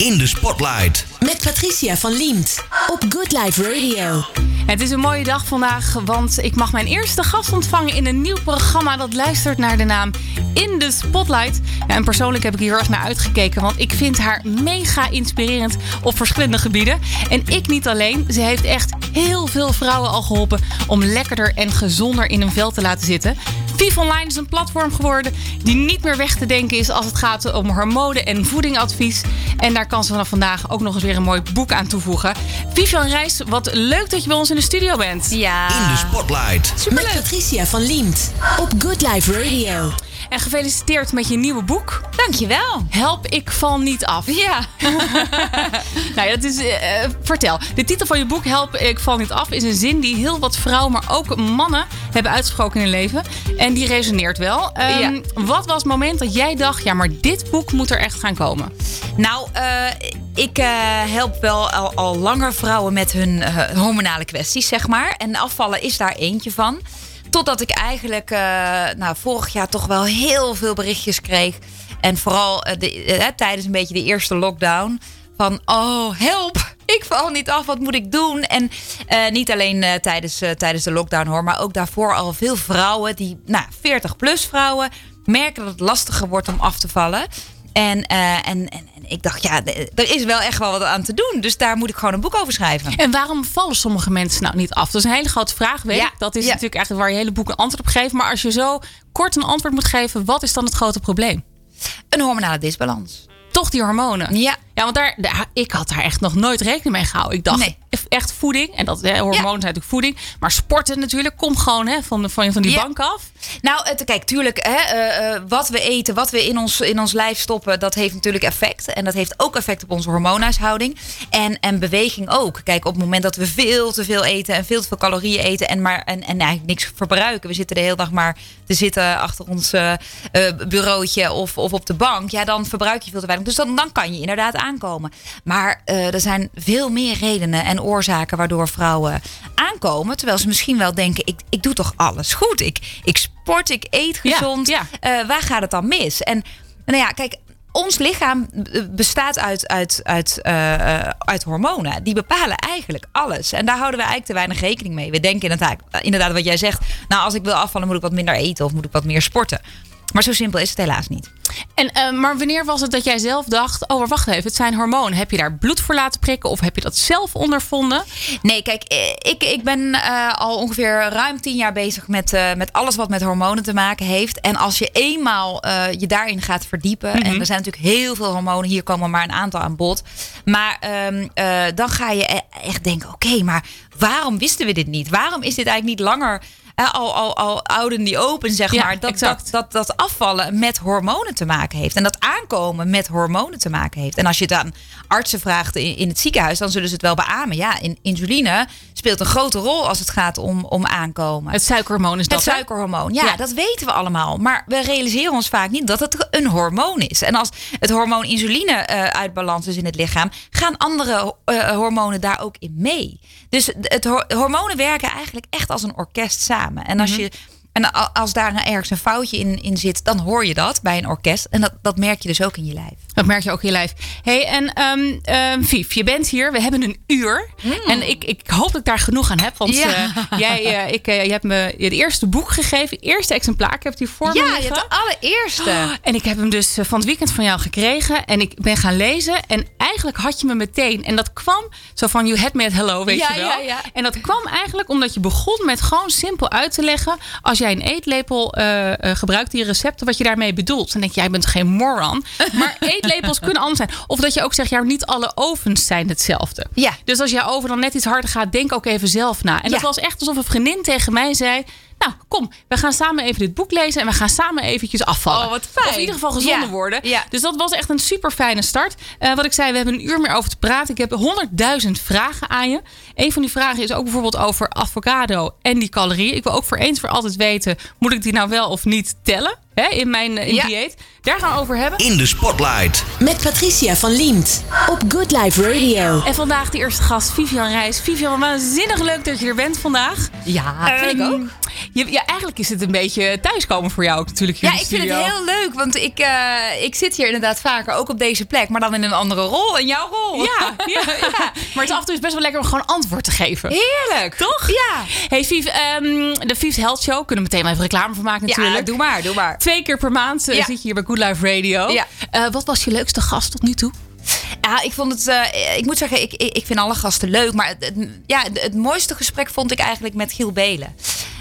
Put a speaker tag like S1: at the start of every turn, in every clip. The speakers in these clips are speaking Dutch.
S1: In de Spotlight.
S2: Met Patricia van Liemt op Good Life Radio.
S3: Het is een mooie dag vandaag, want ik mag mijn eerste gast ontvangen in een nieuw programma dat luistert naar de naam In de Spotlight. Ja, en persoonlijk heb ik hier erg naar uitgekeken, want ik vind haar mega inspirerend op verschillende gebieden. En ik niet alleen, ze heeft echt heel veel vrouwen al geholpen om lekkerder en gezonder in een vel te laten zitten. Viv Online is een platform geworden die niet meer weg te denken is als het gaat om hormonen en voedingadvies. En daar kan ze vanaf vandaag ook nog eens weer een mooi boek aan toevoegen. Vivian Reis, wat leuk dat je bij ons in de studio bent.
S2: Ja.
S1: In de Spotlight.
S2: Met Patricia van Liemt op Good Life Radio.
S3: En gefeliciteerd met je nieuwe boek.
S4: Dankjewel.
S3: Help, ik val niet af.
S4: Ja.
S3: nou ja, dat is, eh, vertel. De titel van je boek, Help, ik val niet af, is een zin die heel wat vrouwen, maar ook mannen hebben uitgesproken in hun leven. En die resoneert wel. Ehm,
S4: Ja.
S3: Wat was het moment dat jij dacht, ja, maar dit boek moet er echt gaan komen?
S4: Nou, eh, ik eh, help wel al, al langer vrouwen met hun hormonale kwesties, zeg maar. En afvallen is daar eentje van. Totdat ik eigenlijk eh, nou, vorig jaar toch wel heel veel berichtjes kreeg. En vooral eh, eh, tijdens een beetje de eerste lockdown. Van, oh, help! Ik val niet af, wat moet ik doen? En niet alleen tijdens, tijdens de lockdown hoor, maar ook daarvoor al veel vrouwen, die, nou, 40 plus vrouwen, merken dat het lastiger wordt om af te vallen. En, eh, en, en, en ik dacht, ja, er is wel echt wel wat aan te doen. Dus daar moet ik gewoon een boek over schrijven.
S3: En waarom vallen sommige mensen nou niet af? Dat is een hele grote vraag, weet
S4: Ja,
S3: ik. Dat is
S4: ja.
S3: natuurlijk eigenlijk waar je hele boek een antwoord op geeft. Maar als je zo kort een antwoord moet geven, wat is dan het grote probleem?
S4: Een hormonale disbalans.
S3: Toch die hormonen.
S4: Ja.
S3: Ja, want daar, daar- ik had daar echt nog nooit rekening mee gehouden. Ik dacht
S4: Nee.
S3: echt voeding. En dat hè, hormonen zijn natuurlijk voeding. Maar sporten natuurlijk komt gewoon hè, van, van, van die
S4: Ja.
S3: bank af.
S4: Nou, het, kijk, tuurlijk, hè, eh, eh, wat we eten, wat we in ons, in ons lijf stoppen, dat heeft natuurlijk effect. En dat heeft ook effect op onze hormoonhuishouding. En, en beweging ook. Kijk, op het moment dat we veel te veel eten en veel te veel calorieën eten en, maar, en, en eigenlijk niks verbruiken. We zitten de hele dag maar te zitten achter ons eh, bureautje of, of op de bank. Ja, dan verbruik je veel te weinig. Dus dan, dan kan je inderdaad aankomen. Maar eh, er zijn veel meer redenen en oorzaken waardoor vrouwen aankomen. Terwijl ze misschien wel denken, ik, ik doe toch alles goed. Ik, ik sport, ik eet gezond.
S3: ja.
S4: Eh, waar gaat het dan mis? En nou ja, kijk, ons lichaam eh, bestaat uit, uit, uit, uit hormonen. Die bepalen eigenlijk alles. En daar houden we eigenlijk te weinig rekening mee. We denken inderdaad, inderdaad wat jij zegt. Nou, als ik wil afvallen, moet ik wat minder eten of moet ik wat meer sporten. Maar zo simpel is het helaas niet.
S3: En, eh, maar wanneer was het dat jij zelf dacht... oh, maar wacht even, het zijn hormonen. Heb je daar bloed voor laten prikken? Of heb je dat zelf ondervonden?
S4: Nee, kijk, eh, ik, ik ben eh, al ongeveer ruim tien jaar bezig met, met alles wat met hormonen te maken heeft. En als je eenmaal je daarin gaat verdiepen, en er zijn natuurlijk heel veel hormonen, hier komen maar een aantal aan bod. Maar ehm, eh, dan ga je e- echt denken: oké, maar waarom wisten we dit niet? Waarom is dit eigenlijk niet langer al, al, al ouden die open, zeg
S3: Ja,
S4: maar? Dat, dat, dat, dat afvallen met hormonen te maken heeft. En dat aankomen met hormonen te maken heeft. En als je het aan artsen vraagt in, in het ziekenhuis, dan zullen ze het wel beamen. Ja, in, insuline speelt een grote rol als het gaat om, om aankomen.
S3: Het suikerhormoon is dat,
S4: Het suikerhormoon, ja,
S3: Ja.
S4: dat weten we allemaal. Maar we realiseren ons vaak niet dat het een hormoon is. En als het hormoon insuline eh, uit balans is in het lichaam, gaan andere eh, hormonen daar ook in mee. Dus het ho- hormonen werken eigenlijk echt als een orkest samen. En als je. En als daar ergens een foutje in, in zit, dan hoor je dat bij een orkest. En dat, dat merk je dus ook in je lijf.
S3: Dat merk je ook in je lijf. hey, en ehm, Vief, je bent hier. We hebben een uur. En ik, ik hoop dat ik daar genoeg aan heb. Want
S4: Ja.
S3: eh, jij, eh, ik, eh, je hebt me het eerste boek gegeven. Het eerste exemplaar. Ik heb het hier voor me
S4: Ja, je
S3: liggen.
S4: hebt de allereerste.
S3: En ik heb hem dus van het weekend van jou gekregen. En ik ben gaan lezen. En eigenlijk had je me meteen. En dat kwam zo van, you had me at hello, weet
S4: Ja,
S3: je wel.
S4: ja, ja.
S3: En dat kwam eigenlijk omdat je begon met gewoon simpel uit te leggen. Als jij een eetlepel eh, gebruikt, die recepten, wat je daarmee bedoelt. Dan denk je, jij bent geen moron. Maar eetlepels kunnen anders zijn. Of dat je ook zegt, ja, niet alle ovens zijn hetzelfde.
S4: Ja.
S3: Dus als jouw oven dan net iets harder gaat, denk ook even zelf na. En dat
S4: Ja.
S3: was echt alsof een vriendin tegen mij zei... Nou, kom, we gaan samen even dit boek lezen en we gaan samen eventjes afvallen.
S4: Oh, wat fijn.
S3: Of in ieder geval gezonder
S4: Ja,
S3: worden.
S4: ja.
S3: Dus dat was echt een super fijne start. Eh, wat ik zei, we hebben een uur meer over te praten. Ik heb honderdduizend vragen aan je. Een van die vragen is ook bijvoorbeeld over avocado en die calorieën. Ik wil ook voor eens voor altijd weten, moet ik die nou wel of niet tellen hè, in mijn eh, in
S4: Ja.
S3: dieet? Daar gaan we over hebben.
S1: In de Spotlight.
S2: Met Patricia van Liemt op Good Life Radio.
S3: En vandaag de eerste gast, Vivian Reis. Vivian, waanzinnig leuk dat je er bent vandaag.
S4: Ja, vind ik
S3: Ehm,
S4: ook.
S3: Je, ja, eigenlijk is het een beetje thuiskomen voor jou ook natuurlijk. hier
S4: Ja, ik vind het heel leuk, want ik, eh, ik zit hier inderdaad vaker ook op deze plek, maar dan in een andere rol, in jouw rol.
S3: Ja, ja, maar het is af en toe is best wel lekker om gewoon antwoord te geven.
S4: Heerlijk.
S3: Toch?
S4: Ja.
S3: Hey Vief, ehm, de Vief Health Show, kunnen we meteen wel even reclame van maken natuurlijk.
S4: Ja, doe maar, doe maar.
S3: Twee keer per maand eh,
S4: Ja.
S3: zit je hier bij Good Life Radio.
S4: Ja.
S3: Eh, wat was je leukste gast tot nu toe?
S4: Ja, ik vond het. eh, ik moet zeggen, ik, ik, ik vind alle gasten leuk. Maar het, het- ja, het, het mooiste gesprek vond ik eigenlijk met Giel Belen.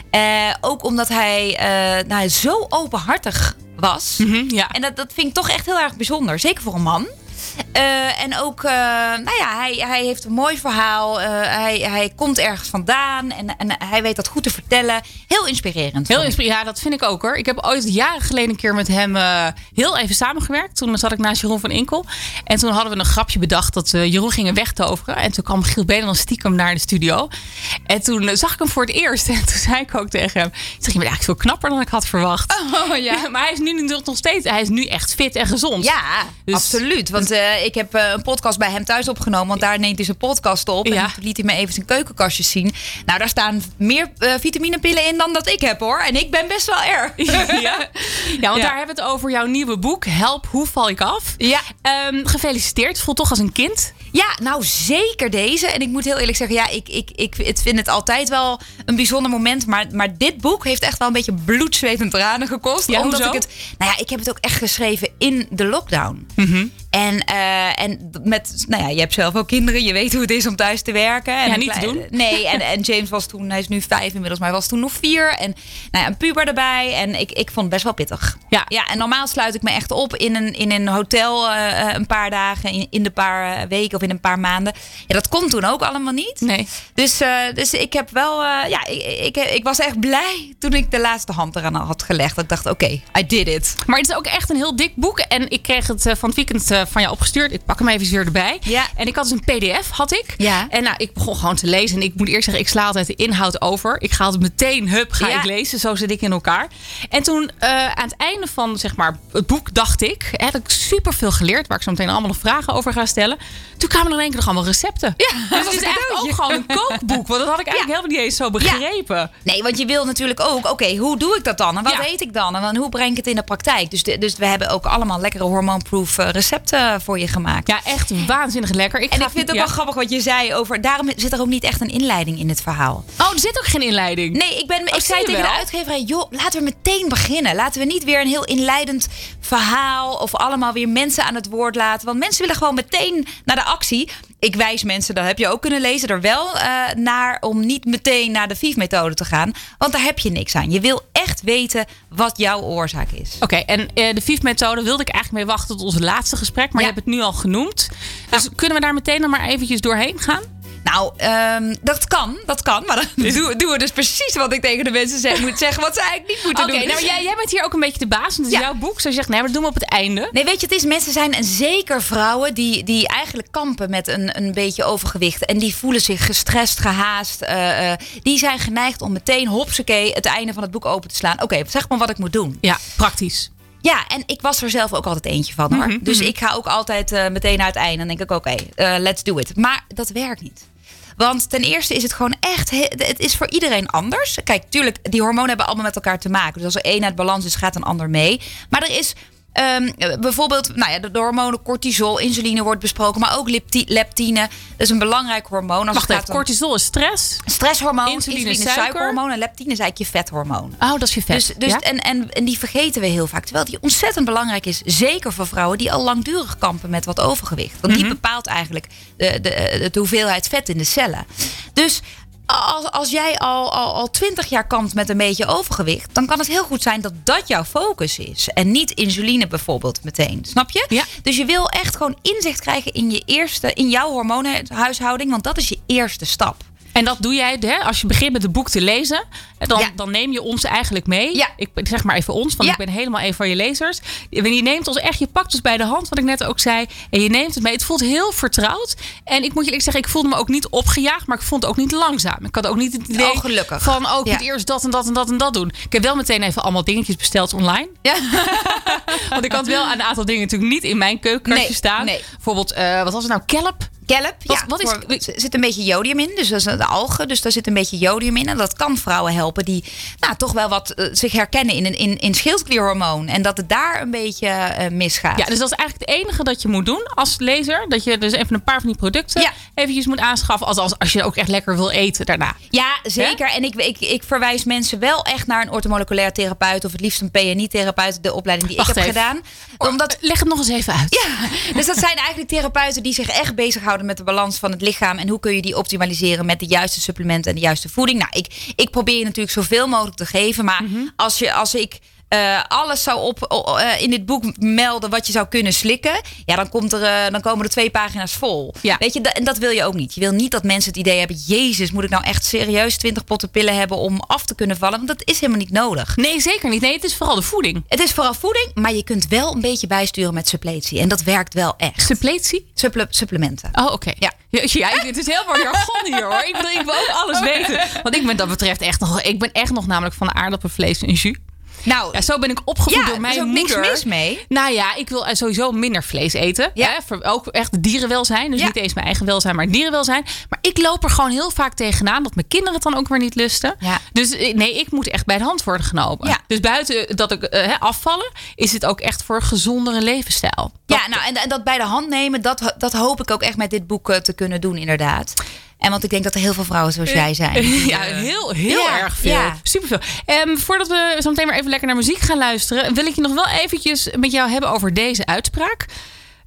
S4: Eh, ook omdat hij eh, nou, zo openhartig was.
S3: ja.
S4: En dat, dat vind ik toch echt heel erg bijzonder. Zeker voor een man. Eh, en ook, eh, nou ja, hij, hij heeft een mooi verhaal. Eh, hij, hij komt ergens vandaan en, en hij weet dat goed te vertellen. Heel inspirerend.
S3: Heel inspirerend. Ja, dat vind ik ook hoor. Ik heb ooit jaren geleden een keer met hem heel even samengewerkt. Toen zat ik naast Jeroen van Inkel. En toen hadden we een grapje bedacht dat eh, Jeroen ging wegtoveren. En toen kwam Giel dan stiekem naar de studio. En toen zag ik hem voor het eerst. En toen zei ik ook tegen hem. Ik zeg, je bent eigenlijk veel knapper dan ik had verwacht.
S4: Oh, ja.
S3: maar hij is nu nog steeds, hij is nu echt fit en gezond.
S4: Ja,
S3: Dus-
S4: absoluut. Want eh, ik heb eh, een podcast bij hem thuis opgenomen. Want daar neemt hij zijn podcast op.
S3: Ja.
S4: En toen liet hij me even zijn keukenkastjes zien. Nou, daar staan meer eh, vitaminepillen in dan dat ik heb hoor. En ik ben best wel erg.
S3: ja. ja, want
S4: Ja.
S3: daar hebben we het over jouw nieuwe boek. Help, hoe val ik af?
S4: Ja.
S3: Ehm, gefeliciteerd. Het voelt toch als een kind.
S4: Ja, nou zeker deze. En ik moet heel eerlijk zeggen, ja, ik, ik, ik het vind het altijd wel een bijzonder moment. Maar, maar dit boek heeft echt wel een beetje bloed, zweet en tranen gekost.
S3: Ja,
S4: omdat
S3: hoezo?
S4: ik het. Nou ja, ik heb het ook echt geschreven in de lockdown.
S3: Mhm.
S4: En, eh, en met, nou ja, je hebt zelf ook kinderen, je weet hoe het is om thuis te werken. En
S3: Ja, niet te doen.
S4: Nee, en, en James was toen, hij is nu vijf inmiddels, maar hij was toen nog vier. En nou ja, een puber erbij. En ik, ik vond het best wel pittig.
S3: Ja.
S4: Ja, en normaal sluit ik me echt op in een, in een hotel eh, eh, een paar dagen, in, in de paar weken of in een paar maanden. Ja, dat kon toen ook allemaal niet.
S3: Nee.
S4: Dus, eh, dus ik heb wel, eh, ja, ik, ik, ik was echt blij toen ik de laatste hand eraan had gelegd. Ik dacht, oké, I did it.
S3: Maar het is ook echt een heel dik boek. En ik kreeg het eh, van het weekend van jou opgestuurd. Ik pak hem even weer erbij.
S4: Ja.
S3: En ik had dus een pdf, had ik.
S4: Ja.
S3: En nou, ik begon gewoon te lezen. En ik moet eerst zeggen, ik sla altijd de inhoud over. Ik ga het meteen, hup, ga
S4: Ja.
S3: ik lezen. Zo zit ik in elkaar. En toen aan het einde van zeg maar, het boek dacht ik... Heb ik superveel geleerd, waar ik zo meteen allemaal nog vragen over ga stellen. Toen kwamen er in één keer nog allemaal recepten.
S4: Ja,
S3: dus
S4: dat
S3: het is eigenlijk ook gewoon een kookboek. Want dat had ik eigenlijk helemaal niet eens zo begrepen.
S4: Nee, want je wil natuurlijk ook, oké, hoe doe ik dat dan? En wat
S3: Ja.
S4: eet ik dan? En hoe breng ik het in de praktijk? Dus, de- dus we hebben ook allemaal lekkere hormoonproof eh, recepten voor je gemaakt.
S3: Ja, echt waanzinnig lekker. Ik
S4: En ik vind het ook wel grappig wat je zei over. Daarom zit er ook niet echt een inleiding in het verhaal.
S3: Oh, er zit ook geen inleiding.
S4: Nee, ik, ben, ik
S3: zie
S4: zei tegen de uitgeverij: joh, laten we meteen beginnen. Laten we niet weer een heel inleidend verhaal. of allemaal weer mensen aan het woord laten. Want mensen willen gewoon meteen naar de actie. Ik wijs mensen, dat heb je ook kunnen lezen, er wel eh, naar om niet meteen naar de VIF-methode te gaan. Want daar heb je niks aan. Je wil echt weten wat jouw oorzaak is.
S3: Oké, en eh, de VIF-methode wilde ik eigenlijk mee wachten tot ons laatste gesprek. Maar
S4: Ja.
S3: je hebt het nu al genoemd. Dus kunnen we daar meteen dan maar eventjes doorheen gaan?
S4: Nou, ehm, dat kan, dat kan. Maar dan doen, doen we dus precies wat ik tegen de mensen zeg, moet zeggen. Wat ze eigenlijk niet moeten
S3: Oké,
S4: doen.
S3: nou jij, jij bent hier ook een beetje de baas. Want het is
S4: Ja.
S3: jouw boek. Zo je zegt, nee, maar dat doen we op het einde.
S4: Nee, weet je, het is mensen zijn en zeker vrouwen die, die eigenlijk kampen met een, een beetje overgewicht. En die voelen zich gestrest, gehaast. eh, eh, die zijn geneigd om meteen, hopsakee, het einde van het boek open te slaan. Oké, zeg maar wat ik moet doen.
S3: Ja, praktisch.
S4: Ja, en ik was er zelf ook altijd eentje van hoor.
S3: Mhm,
S4: dus ik ga ook altijd eh, meteen naar het einde. Dan denk ik, oké, eh, let's do it. Maar dat werkt niet. Want ten eerste is het gewoon echt, he- het is voor iedereen anders. Kijk, tuurlijk, die hormonen hebben allemaal met elkaar te maken. Dus als er één uit balans is, gaat een ander mee. Maar er is ehm, bijvoorbeeld, nou ja, de, de hormonen cortisol, insuline wordt besproken, maar ook lepti- leptine. Dat is een belangrijk hormoon. Als
S3: Wacht
S4: het
S3: even,
S4: om
S3: cortisol is stress.
S4: stresshormoon,
S3: insuline
S4: insuline,
S3: is suiker.
S4: suikerhormoon en leptine is eigenlijk je vethormoon.
S3: Oh, dat is je vet.
S4: Dus, dus,
S3: Ja?
S4: en, en, en die vergeten we heel vaak. Terwijl die ontzettend belangrijk is. Zeker voor vrouwen die al langdurig kampen met wat overgewicht. Want
S3: Mhm.
S4: die bepaalt eigenlijk de, de, de hoeveelheid vet in de cellen. Dus als, als jij al, al, al 20 jaar kampt met een beetje overgewicht. dan kan het heel goed zijn dat dat jouw focus is. En niet insuline bijvoorbeeld meteen. Snap je?
S3: Ja.
S4: Dus je wil echt gewoon inzicht krijgen in, je eerste, in jouw hormonenhuishouding. Want dat is je eerste stap.
S3: En dat doe jij hè, als je begint met het boek te lezen. Dan,
S4: Ja.
S3: dan neem je ons eigenlijk mee.
S4: Ja.
S3: Ik zeg maar even ons, want
S4: Ja.
S3: ik ben helemaal een van je lezers. Je neemt ons echt, je pakt ons bij de hand, wat ik net ook zei. En je neemt het mee. Het voelt heel vertrouwd. En ik moet je eerlijk zeggen, ik voelde me ook niet opgejaagd, maar ik vond het ook niet langzaam. Ik had ook niet het idee
S4: Oh, gelukkig.
S3: van, oh, ik moet eerst dat en dat en dat en dat doen. Ik heb wel meteen even allemaal dingetjes besteld online.
S4: Ja.
S3: Want ik had wel een aantal dingen natuurlijk niet in mijn keukenkastje
S4: Nee,
S3: staan.
S4: nee.
S3: Bijvoorbeeld, eh, wat was het nou? Kelp.
S4: Kelp,
S3: Wat-
S4: ja.
S3: wat is-
S4: voor- er zit een beetje jodium in. Dus dat is de algen. Dus daar zit een beetje jodium in. En dat kan vrouwen helpen die nou, toch wel wat eh, zich herkennen in, een- in, in schildklierhormoon. En dat het daar een beetje eh, misgaat.
S3: Ja, dus dat is eigenlijk het enige dat je moet doen als lezer. Dat je dus even een paar van die producten
S4: Ja.
S3: eventjes moet aanschaffen. Als, als, als je ook echt lekker wil eten daarna.
S4: Ja, zeker. En ik, ik, ik verwijs mensen wel echt naar een orthomoleculair therapeut. Of het liefst een PNI-therapeut. De opleiding die
S3: Wacht
S4: ik heb
S3: even.
S4: gedaan. Omdat
S3: Leg het nog eens even uit.
S4: Ja, dus dat zijn eigenlijk therapeuten die zich echt bezighouden met de balans van het lichaam. En hoe kun je die optimaliseren met de juiste supplementen en de juiste voeding. Nou, ik, ik probeer je natuurlijk zoveel mogelijk te geven. Maar
S3: Mhm.
S4: als, je, als ik eh, alles zou op, eh, in dit boek melden wat je zou kunnen slikken. Ja, dan, komt er, eh, dan komen er twee pagina's vol.
S3: Ja.
S4: Weet je, en dat wil je ook niet. Je wil niet dat mensen het idee hebben. Jezus, moet ik nou echt serieus 20 potten pillen hebben om af te kunnen vallen? Want dat is helemaal niet nodig.
S3: Nee, zeker niet. Nee, het is vooral de voeding.
S4: Het is vooral voeding, maar je kunt wel een beetje bijsturen met suppletie. En dat werkt wel echt.
S3: Suppletie?
S4: Supple- supplementen.
S3: Oh, oké.
S4: Ja.
S3: Ja, het is heel veel jargon hier hoor. Ik, bedoel, ik wil ook alles weten. Want ik ben dat betreft echt nog... Ik ben echt nog namelijk van aardappelvlees en jus.
S4: Nou,
S3: Ja, zo ben ik opgevoed
S4: Ja,
S3: door mijn
S4: ook niks
S3: moeder.
S4: mis mee.
S3: Nou ja, ik wil sowieso minder vlees eten.
S4: Ja.
S3: Hè, voor ook echt dierenwelzijn. Dus niet eens mijn eigen welzijn, maar dierenwelzijn. Maar ik loop er gewoon heel vaak tegenaan dat mijn kinderen het dan ook weer niet lusten. Dus eh, nee, ik moet echt bij de hand worden genomen. Dus buiten dat ik eh, hè, afvallen, is het ook echt voor een gezondere levensstijl.
S4: ja, nou, en, en dat bij de hand nemen, dat, dat hoop ik ook echt met dit boek eh, te kunnen doen, inderdaad. En want ik denk dat er heel veel vrouwen zoals jij zijn.
S3: Ja, heel, heel
S4: ja,
S3: erg veel.
S4: ja.
S3: Superveel. Ehm, voordat we zo meteen maar even lekker naar muziek gaan luisteren, wil ik je nog wel eventjes met jou hebben over deze uitspraak.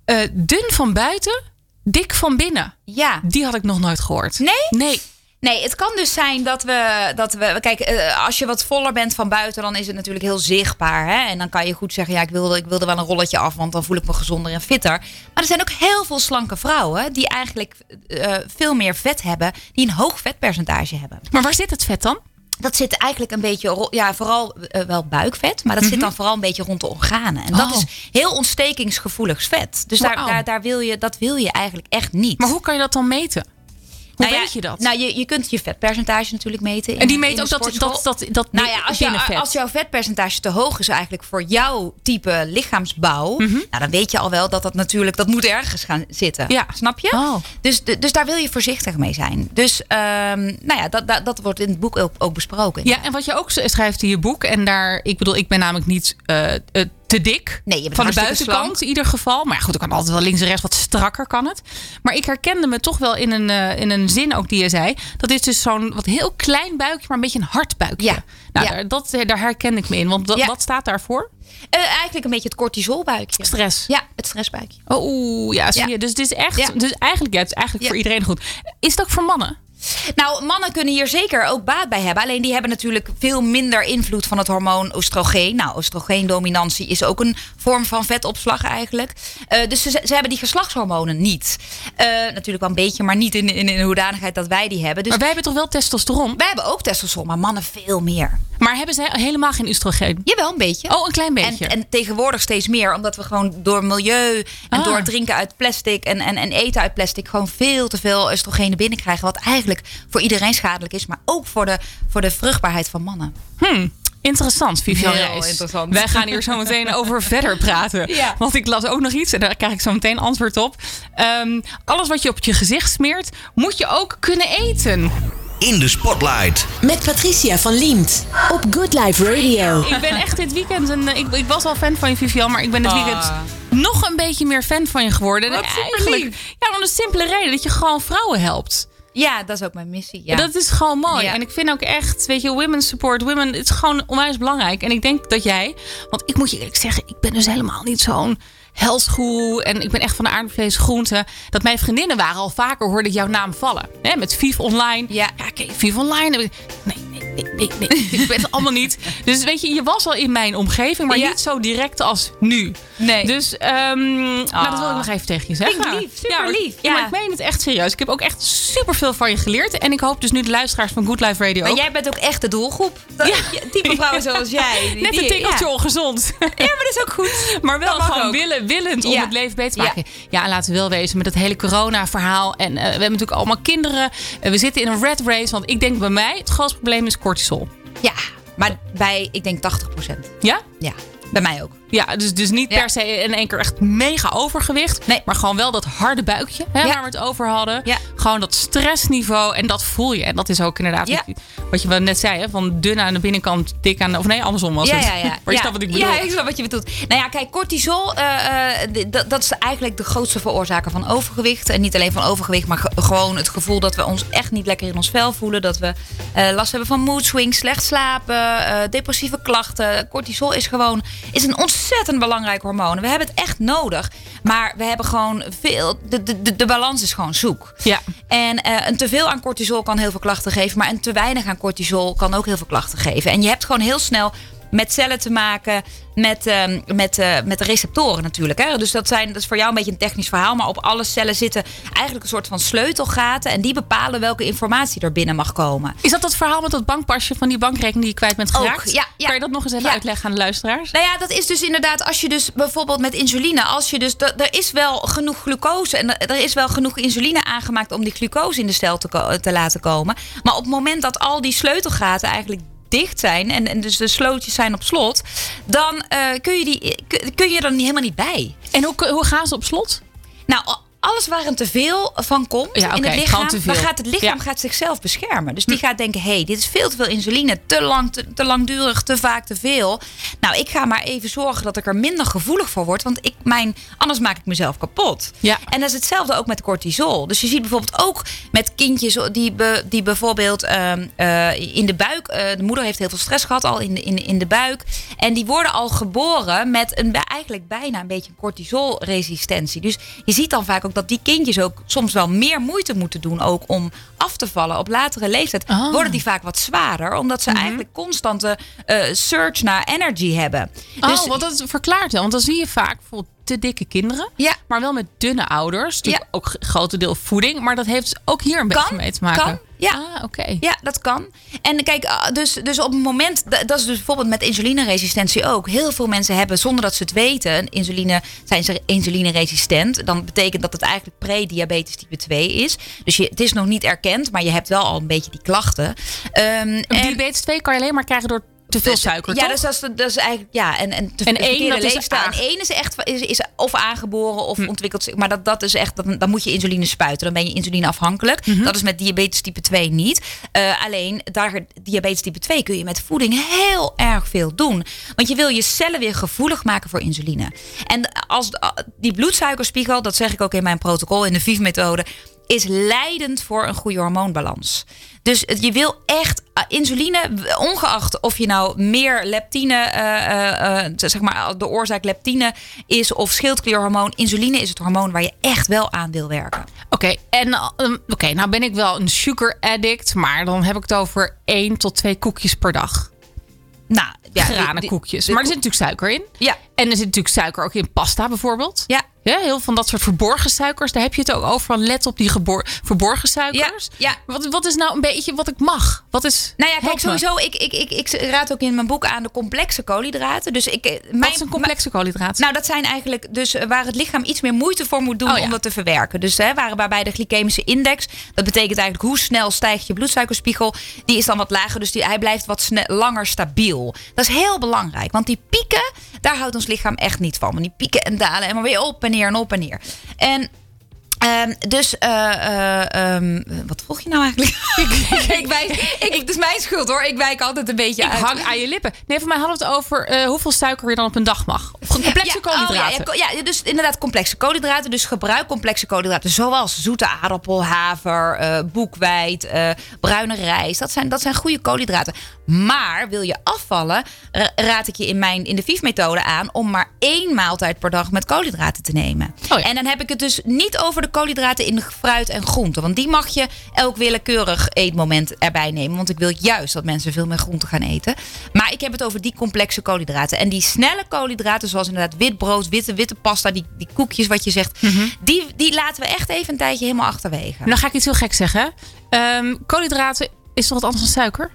S3: Eh, dun van buiten, dik van binnen.
S4: ja.
S3: Die had ik nog nooit gehoord.
S4: Nee?
S3: Nee.
S4: Nee, het kan dus zijn dat we. Dat we kijk, eh, als je wat voller bent van buiten, dan is het natuurlijk heel zichtbaar. Hè? En dan kan je goed zeggen: ja, ik wilde, ik wilde wel een rolletje af, want dan voel ik me gezonder en fitter. Maar er zijn ook heel veel slanke vrouwen die eigenlijk eh, veel meer vet hebben, die een hoog vetpercentage hebben.
S3: Maar waar zit het vet dan?
S4: Dat zit eigenlijk een beetje, ja, vooral eh, wel buikvet, maar dat zit dan vooral een beetje rond de organen. En dat
S3: Mhm. Oh.
S4: is heel ontstekingsgevoelig vet. Dus daar, daar, daar wil je, dat wil je eigenlijk echt niet.
S3: Maar hoe kan je dat dan meten? Hoe
S4: Nou ja,
S3: weet je dat?
S4: Nou, je, je kunt je vetpercentage natuurlijk meten. in-
S3: en die meet ook dat, dat, dat, dat
S4: Nou ja, als, jou- als jouw vetpercentage te hoog is eigenlijk voor jouw type lichaamsbouw,
S3: Mhm.
S4: nou, dan weet je al wel dat dat natuurlijk dat moet ergens gaan zitten.
S3: Ja.
S4: Snap je?
S3: Oh.
S4: Dus, dus daar wil je voorzichtig mee zijn. Dus ehm, nou ja, dat, dat, dat wordt in het boek ook, ook besproken.
S3: Ja, en wat je ook schrijft in je boek, en daar, ik bedoel, ik ben namelijk niet eh, te dik.
S4: Nee, je bent
S3: van de buitenkant in ieder geval. Maar ja, goed, ik kan altijd wel links en rechts wat strakker kan het. Maar ik herkende me toch wel in een, eh, in een zin ook die je zei. Dat is dus zo'n wat heel klein buikje, maar een beetje een hard buikje.
S4: Ja.
S3: Nou,
S4: Ja.
S3: Daar, dat, daar herken ik me in. Want dat,
S4: Ja.
S3: wat staat daarvoor?
S4: Eh, eigenlijk een beetje het cortisolbuikje.
S3: Stress.
S4: Ja, het stressbuikje.
S3: Oh, oeh, ja, zie je. Dus het is echt, dus eigenlijk, ja, het is eigenlijk voor iedereen goed. Is het ook voor mannen?
S4: Nou, mannen kunnen hier zeker ook baat bij hebben. Alleen die hebben natuurlijk veel minder invloed van het hormoon oestrogeen. Nou, oestrogeendominantie is ook een vorm van vetopslag eigenlijk. Eh, dus ze, ze hebben die geslachtshormonen niet. Eh, natuurlijk wel een beetje, maar niet in, in, in de hoedanigheid dat wij die hebben. Dus
S3: Maar wij hebben toch wel testosteron?
S4: wij hebben ook testosteron, maar mannen veel meer.
S3: Maar hebben zij helemaal geen oestrogeen?
S4: Jawel, een beetje.
S3: Oh, een klein beetje.
S4: En, en tegenwoordig steeds meer, omdat we gewoon door milieu en
S3: Ah.
S4: door het drinken uit plastic en, en, en eten uit plastic gewoon veel te veel oestrogenen binnenkrijgen. Wat eigenlijk voor iedereen schadelijk is, maar ook voor de, voor de vruchtbaarheid van mannen.
S3: Hmm, interessant, Vivian
S4: Heel
S3: Reis.
S4: interessant.
S3: Wij gaan hier zo meteen over verder praten.
S4: Ja.
S3: Want ik las ook nog iets en daar krijg ik zo meteen antwoord op. Ehm, alles wat je op je gezicht smeert, moet je ook kunnen eten.
S1: In de spotlight.
S2: Met Patricia van Liemt op Good Life Radio.
S3: Ik ben echt dit weekend, een, ik, ik was al fan van je, Vivian, maar ik ben dit weekend nog een beetje meer fan van je geworden. En
S4: Wat super
S3: eigenlijk,
S4: lief.
S3: ja, om de simpele reden dat je gewoon vrouwen helpt.
S4: Ja, dat is ook mijn missie. Ja.
S3: Dat is gewoon mooi.
S4: Ja.
S3: En ik vind ook echt, weet je, women support women. Het is gewoon onwijs belangrijk. En ik denk dat jij, want ik moet je eerlijk zeggen, ik ben dus helemaal niet zo'n helsgoe. En ik ben echt van de aardvlees groente. Dat mijn vriendinnen waren al vaker, hoorde ik jouw naam vallen. Hè, met Viv Online.
S4: Ja.
S3: ja je Viv Online? Nee, nee, nee, ik ben het allemaal niet. Dus weet je, je was al in mijn omgeving, maar
S4: Ja.
S3: niet zo direct als nu.
S4: Nee.
S3: Dus ehm, nou, dat wil ik nog even tegen je zeggen.
S4: Ik lief, super lief,
S3: Ja, maar ik meen het echt serieus. Ik heb ook echt super veel van je geleerd. En ik hoop dus nu de luisteraars van Good Life Radio
S4: maar
S3: ook.
S4: jij bent ook echt de doelgroep. Dat-
S3: Ja.
S4: Type vrouwen zoals jij. Die-
S3: Net een tikkeltje ongezond.
S4: Ja, maar dat is ook goed.
S3: Maar wel
S4: Dat
S3: gewoon
S4: ook.
S3: willen, willend om het leven beter te maken. Ja. en laten we wel wezen met het hele corona-verhaal. En eh, we hebben natuurlijk allemaal kinderen. Eh, we zitten in een red race. Want ik denk bij mij het grootste probleem is cortisol.
S4: Ja, maar bij, ik denk 80%
S3: Ja?
S4: Ja, bij mij ook.
S3: Ja, dus, dus niet
S4: Ja.
S3: per se in één keer echt mega overgewicht.
S4: Nee.
S3: Maar gewoon wel dat harde buikje hè,
S4: Ja.
S3: waar we het over hadden.
S4: Ja.
S3: Gewoon dat stressniveau. En dat voel je. En dat is ook inderdaad wat, je wel net zei. Hè, van dun aan de binnenkant, dik aan de... Of nee, andersom was
S4: ja,
S3: het.
S4: ja, ja.
S3: maar je snapt wat ik bedoel.
S4: Ja, ik snap wat je bedoelt. Nou ja, kijk, cortisol, eh, eh, dat- dat is eigenlijk de grootste veroorzaker van overgewicht. En niet alleen van overgewicht, maar ge- gewoon het gevoel dat we ons echt niet lekker in ons vel voelen. Dat we eh, last hebben van mood swings, slecht slapen, depressieve klachten. Cortisol is gewoon is een ontzettend belangrijk hormoon. We hebben het echt nodig. Maar we hebben gewoon veel. De, de, de, de balans is gewoon zoek.
S3: Ja.
S4: En eh, een teveel aan cortisol kan heel veel klachten geven. Maar een te weinig aan cortisol kan ook heel veel klachten geven. En je hebt gewoon heel snel met cellen te maken. Met, ehm, met, eh, met de receptoren natuurlijk. Hè? Dus dat, zijn, dat is voor jou een beetje een technisch verhaal. Maar op alle cellen zitten eigenlijk een soort van sleutelgaten. En die bepalen welke informatie er binnen mag komen.
S3: Is dat dat verhaal met dat bankpasje van die bankrekening die je kwijt bent
S4: Ook,
S3: geraakt?
S4: ja, ja.
S3: Kan je dat nog eens even
S4: Ja.
S3: uitleggen aan de luisteraars?
S4: Nou ja, dat is dus inderdaad als je dus bijvoorbeeld met insuline, als je dus er is wel genoeg glucose en er is wel genoeg insuline aangemaakt om die glucose in de cel te, te laten komen. Maar op het moment dat al die sleutelgaten eigenlijk dicht zijn en, en dus de slootjes zijn op slot, dan eh, kun, je die, kun- kun je er helemaal niet bij.
S3: En hoe, hoe gaan ze op slot?
S4: Nou, alles waar een teveel van komt
S3: Ja,
S4: in het lichaam, dan gaat het lichaam
S3: Ja. Hm.
S4: gaat zichzelf beschermen. Dus die gaat denken: hé, hey, dit is veel te veel insuline, te lang, te, te langdurig, te vaak, te veel. Nou, ik ga maar even zorgen dat ik er minder gevoelig voor word, want ik, mijn, anders maak ik mezelf kapot.
S3: Ja.
S4: En dat is hetzelfde ook met cortisol. Dus je ziet bijvoorbeeld ook met kindjes die, be- die bijvoorbeeld ehm, eh, in de buik, eh, de moeder heeft heel veel stress gehad al in de, in, in de buik. En die worden al geboren met een, eigenlijk bijna een beetje cortisolresistentie. Dus je ziet dan vaak ook dat die kindjes ook soms wel meer moeite moeten doen ook om af te vallen. Op latere leeftijd
S3: Ah.
S4: worden die vaak wat zwaarder, omdat ze
S3: Mhm.
S4: eigenlijk constante eh surge naar energy hebben.
S3: Dus, oh, want dat verklaart wel. Want dan zie je vaak bijvoorbeeld te dikke kinderen.
S4: Ja.
S3: Maar wel met dunne ouders. Natuurlijk ook g- grote deel voeding. Maar dat heeft ook hier een beetje mee te maken.
S4: kan, ja.
S3: Ah, oké.
S4: Ja, dat kan. En kijk, ah, dus, dus op het moment, da- dat is dus bijvoorbeeld met insulineresistentie ook. Heel veel mensen hebben zonder dat ze het weten, insuline, zijn ze insulineresistent. Dan betekent dat het eigenlijk pre-diabetes type 2 is. Dus je, het is nog niet erkend, maar je hebt wel al een beetje die klachten.
S3: Een
S4: en-
S3: diabetes 2 kan je alleen maar krijgen door te veel suiker,
S4: ja,
S3: toch?
S4: dus dat is, dat is eigenlijk ja en en te
S3: En één, dat is.
S4: En één is echt is, is of aangeboren
S3: Hm.
S4: of ontwikkeld zich, maar dat dat is echt dan, dan moet je insuline spuiten, dan ben je insulineafhankelijk.
S3: Mhm.
S4: Dat is met diabetes type 2 niet. Eh, alleen daar diabetes type 2 kun je met voeding heel erg veel doen, want je wil je cellen weer gevoelig maken voor insuline. En als die bloedsuikerspiegel, dat zeg ik ook in mijn protocol in de VIV methode is leidend voor een goede hormoonbalans. Dus je wil echt uh, insuline, ongeacht of je nou meer leptine, eh, eh, eh, zeg maar de oorzaak leptine is of schildklierhormoon. Insuline is het hormoon waar je echt wel aan wil werken.
S3: Oké, en ehm, oké, nou ben ik wel een sugar addict. Maar dan heb ik het over 1 tot 2 koekjes per dag.
S4: Nou, ja,
S3: Granen
S4: die- die-
S3: koekjes.
S4: de
S3: Maar er zit natuurlijk suiker in.
S4: Ja.
S3: En er zit natuurlijk suiker ook in pasta bijvoorbeeld.
S4: Ja.
S3: Ja, heel van dat soort verborgen suikers. Daar heb je het ook over. Let op die verborgen suikers.
S4: Ja, ja.
S3: Wat, wat is nou een beetje wat ik mag? Wat is.
S4: Nou ja, kijk, sowieso, ik, ik, ik, ik raad ook in mijn boek aan de complexe koolhydraten. Dus ik, eh,
S3: Wat
S4: mijn,
S3: is een complexe koolhydraat?
S4: Nou, dat zijn eigenlijk dus eh, waar het lichaam iets meer moeite voor moet doen
S3: Oh ja.
S4: om dat te verwerken. Dus hè, waar, waarbij de glycemische index, dat betekent eigenlijk hoe snel stijgt je bloedsuikerspiegel, die is dan wat lager. Dus die, hij blijft wat langer stabiel. Dat is heel belangrijk, want die pieken, daar houdt ons lichaam echt niet van. Want die pieken en dalen en maar weer op en neer en op en neer. En ehm, dus, eh, eh, ehm, wat vroeg je nou eigenlijk? ik, wijs, ik, het is mijn schuld hoor. Ik wijk altijd een beetje
S3: ik
S4: uit.
S3: hang aan je lippen. Nee, voor mij hadden we het over eh, hoeveel suiker je dan op een dag mag. Of complexe
S4: Ja, oh,
S3: koolhydraten.
S4: ja, ja, ko- ja, dus inderdaad complexe koolhydraten. Dus gebruik complexe koolhydraten zoals zoete aardappel, haver, boekweit, bruine rijst. Dat zijn, dat zijn goede koolhydraten. Maar wil je afvallen, ra- raad ik je in, mijn, in de VIF-methode aan om maar één maaltijd per dag met koolhydraten te nemen.
S3: Oh ja.
S4: En dan heb ik het dus niet over de koolhydraten in fruit en groenten. Want die mag je elk willekeurig eetmoment erbij nemen. Want ik wil juist dat mensen veel meer groenten gaan eten. Maar ik heb het over die complexe koolhydraten. En die snelle koolhydraten, zoals inderdaad wit brood, witte, witte pasta, die, die koekjes wat je zegt. die, die laten we echt even een tijdje helemaal achterwege.
S3: Dan ga ik iets heel gek zeggen. Ehm, koolhydraten is toch wat anders dan suiker?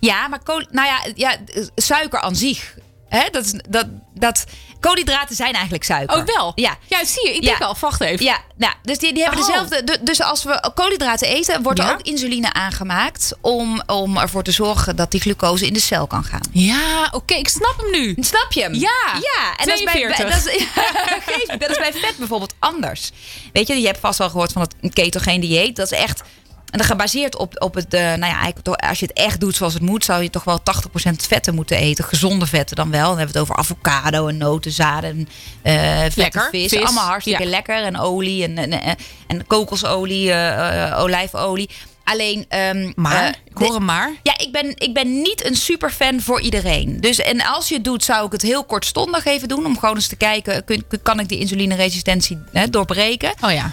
S4: Ja, maar kool, nou ja, ja, suiker aan zich. Hè, dat, is- dat, dat, koolhydraten zijn eigenlijk suiker.
S3: Oh, wel?
S4: Ja.
S3: Ja, zie je. Ik
S4: Ja.
S3: denk al, wacht even.
S4: Ja, nou, dus die, die hebben
S3: Oh.
S4: dezelfde. du- Dus als we koolhydraten eten, wordt er
S3: Ja.
S4: ook insuline aangemaakt om, om ervoor te zorgen dat die glucose in de cel kan gaan.
S3: Ja, oké, ik snap hem nu.
S4: Snap je hem?
S3: Ja,
S4: ja. En dat is, bij,
S3: 42.
S4: dat, is, dat is bij vet bijvoorbeeld anders. Weet je, je hebt vast wel gehoord van het ketogeen dieet. Dat is echt. En dat gebaseerd op, op het, eh, nou ja, eigenlijk, als je het echt doet zoals het moet, zou je toch wel 80% vetten moeten eten. Gezonde vetten dan wel. Dan hebben we het over avocado en noten, zaden, en, eh vette
S3: Lekker,
S4: vis.
S3: vis,
S4: Allemaal hartstikke
S3: ja.
S4: lekker. En olie en, en, en, en kokosolie, eh, olijfolie. Alleen. ehm,
S3: Maar, ik hoor hem maar.
S4: ja, ik ben, ik ben niet een superfan voor iedereen. Dus en als je het doet, zou ik het heel kortstondig even doen. Om gewoon eens te kijken, kun- kan ik die insulineresistentie hè, doorbreken.
S3: Oh ja.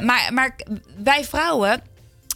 S4: Maar, maar wij vrouwen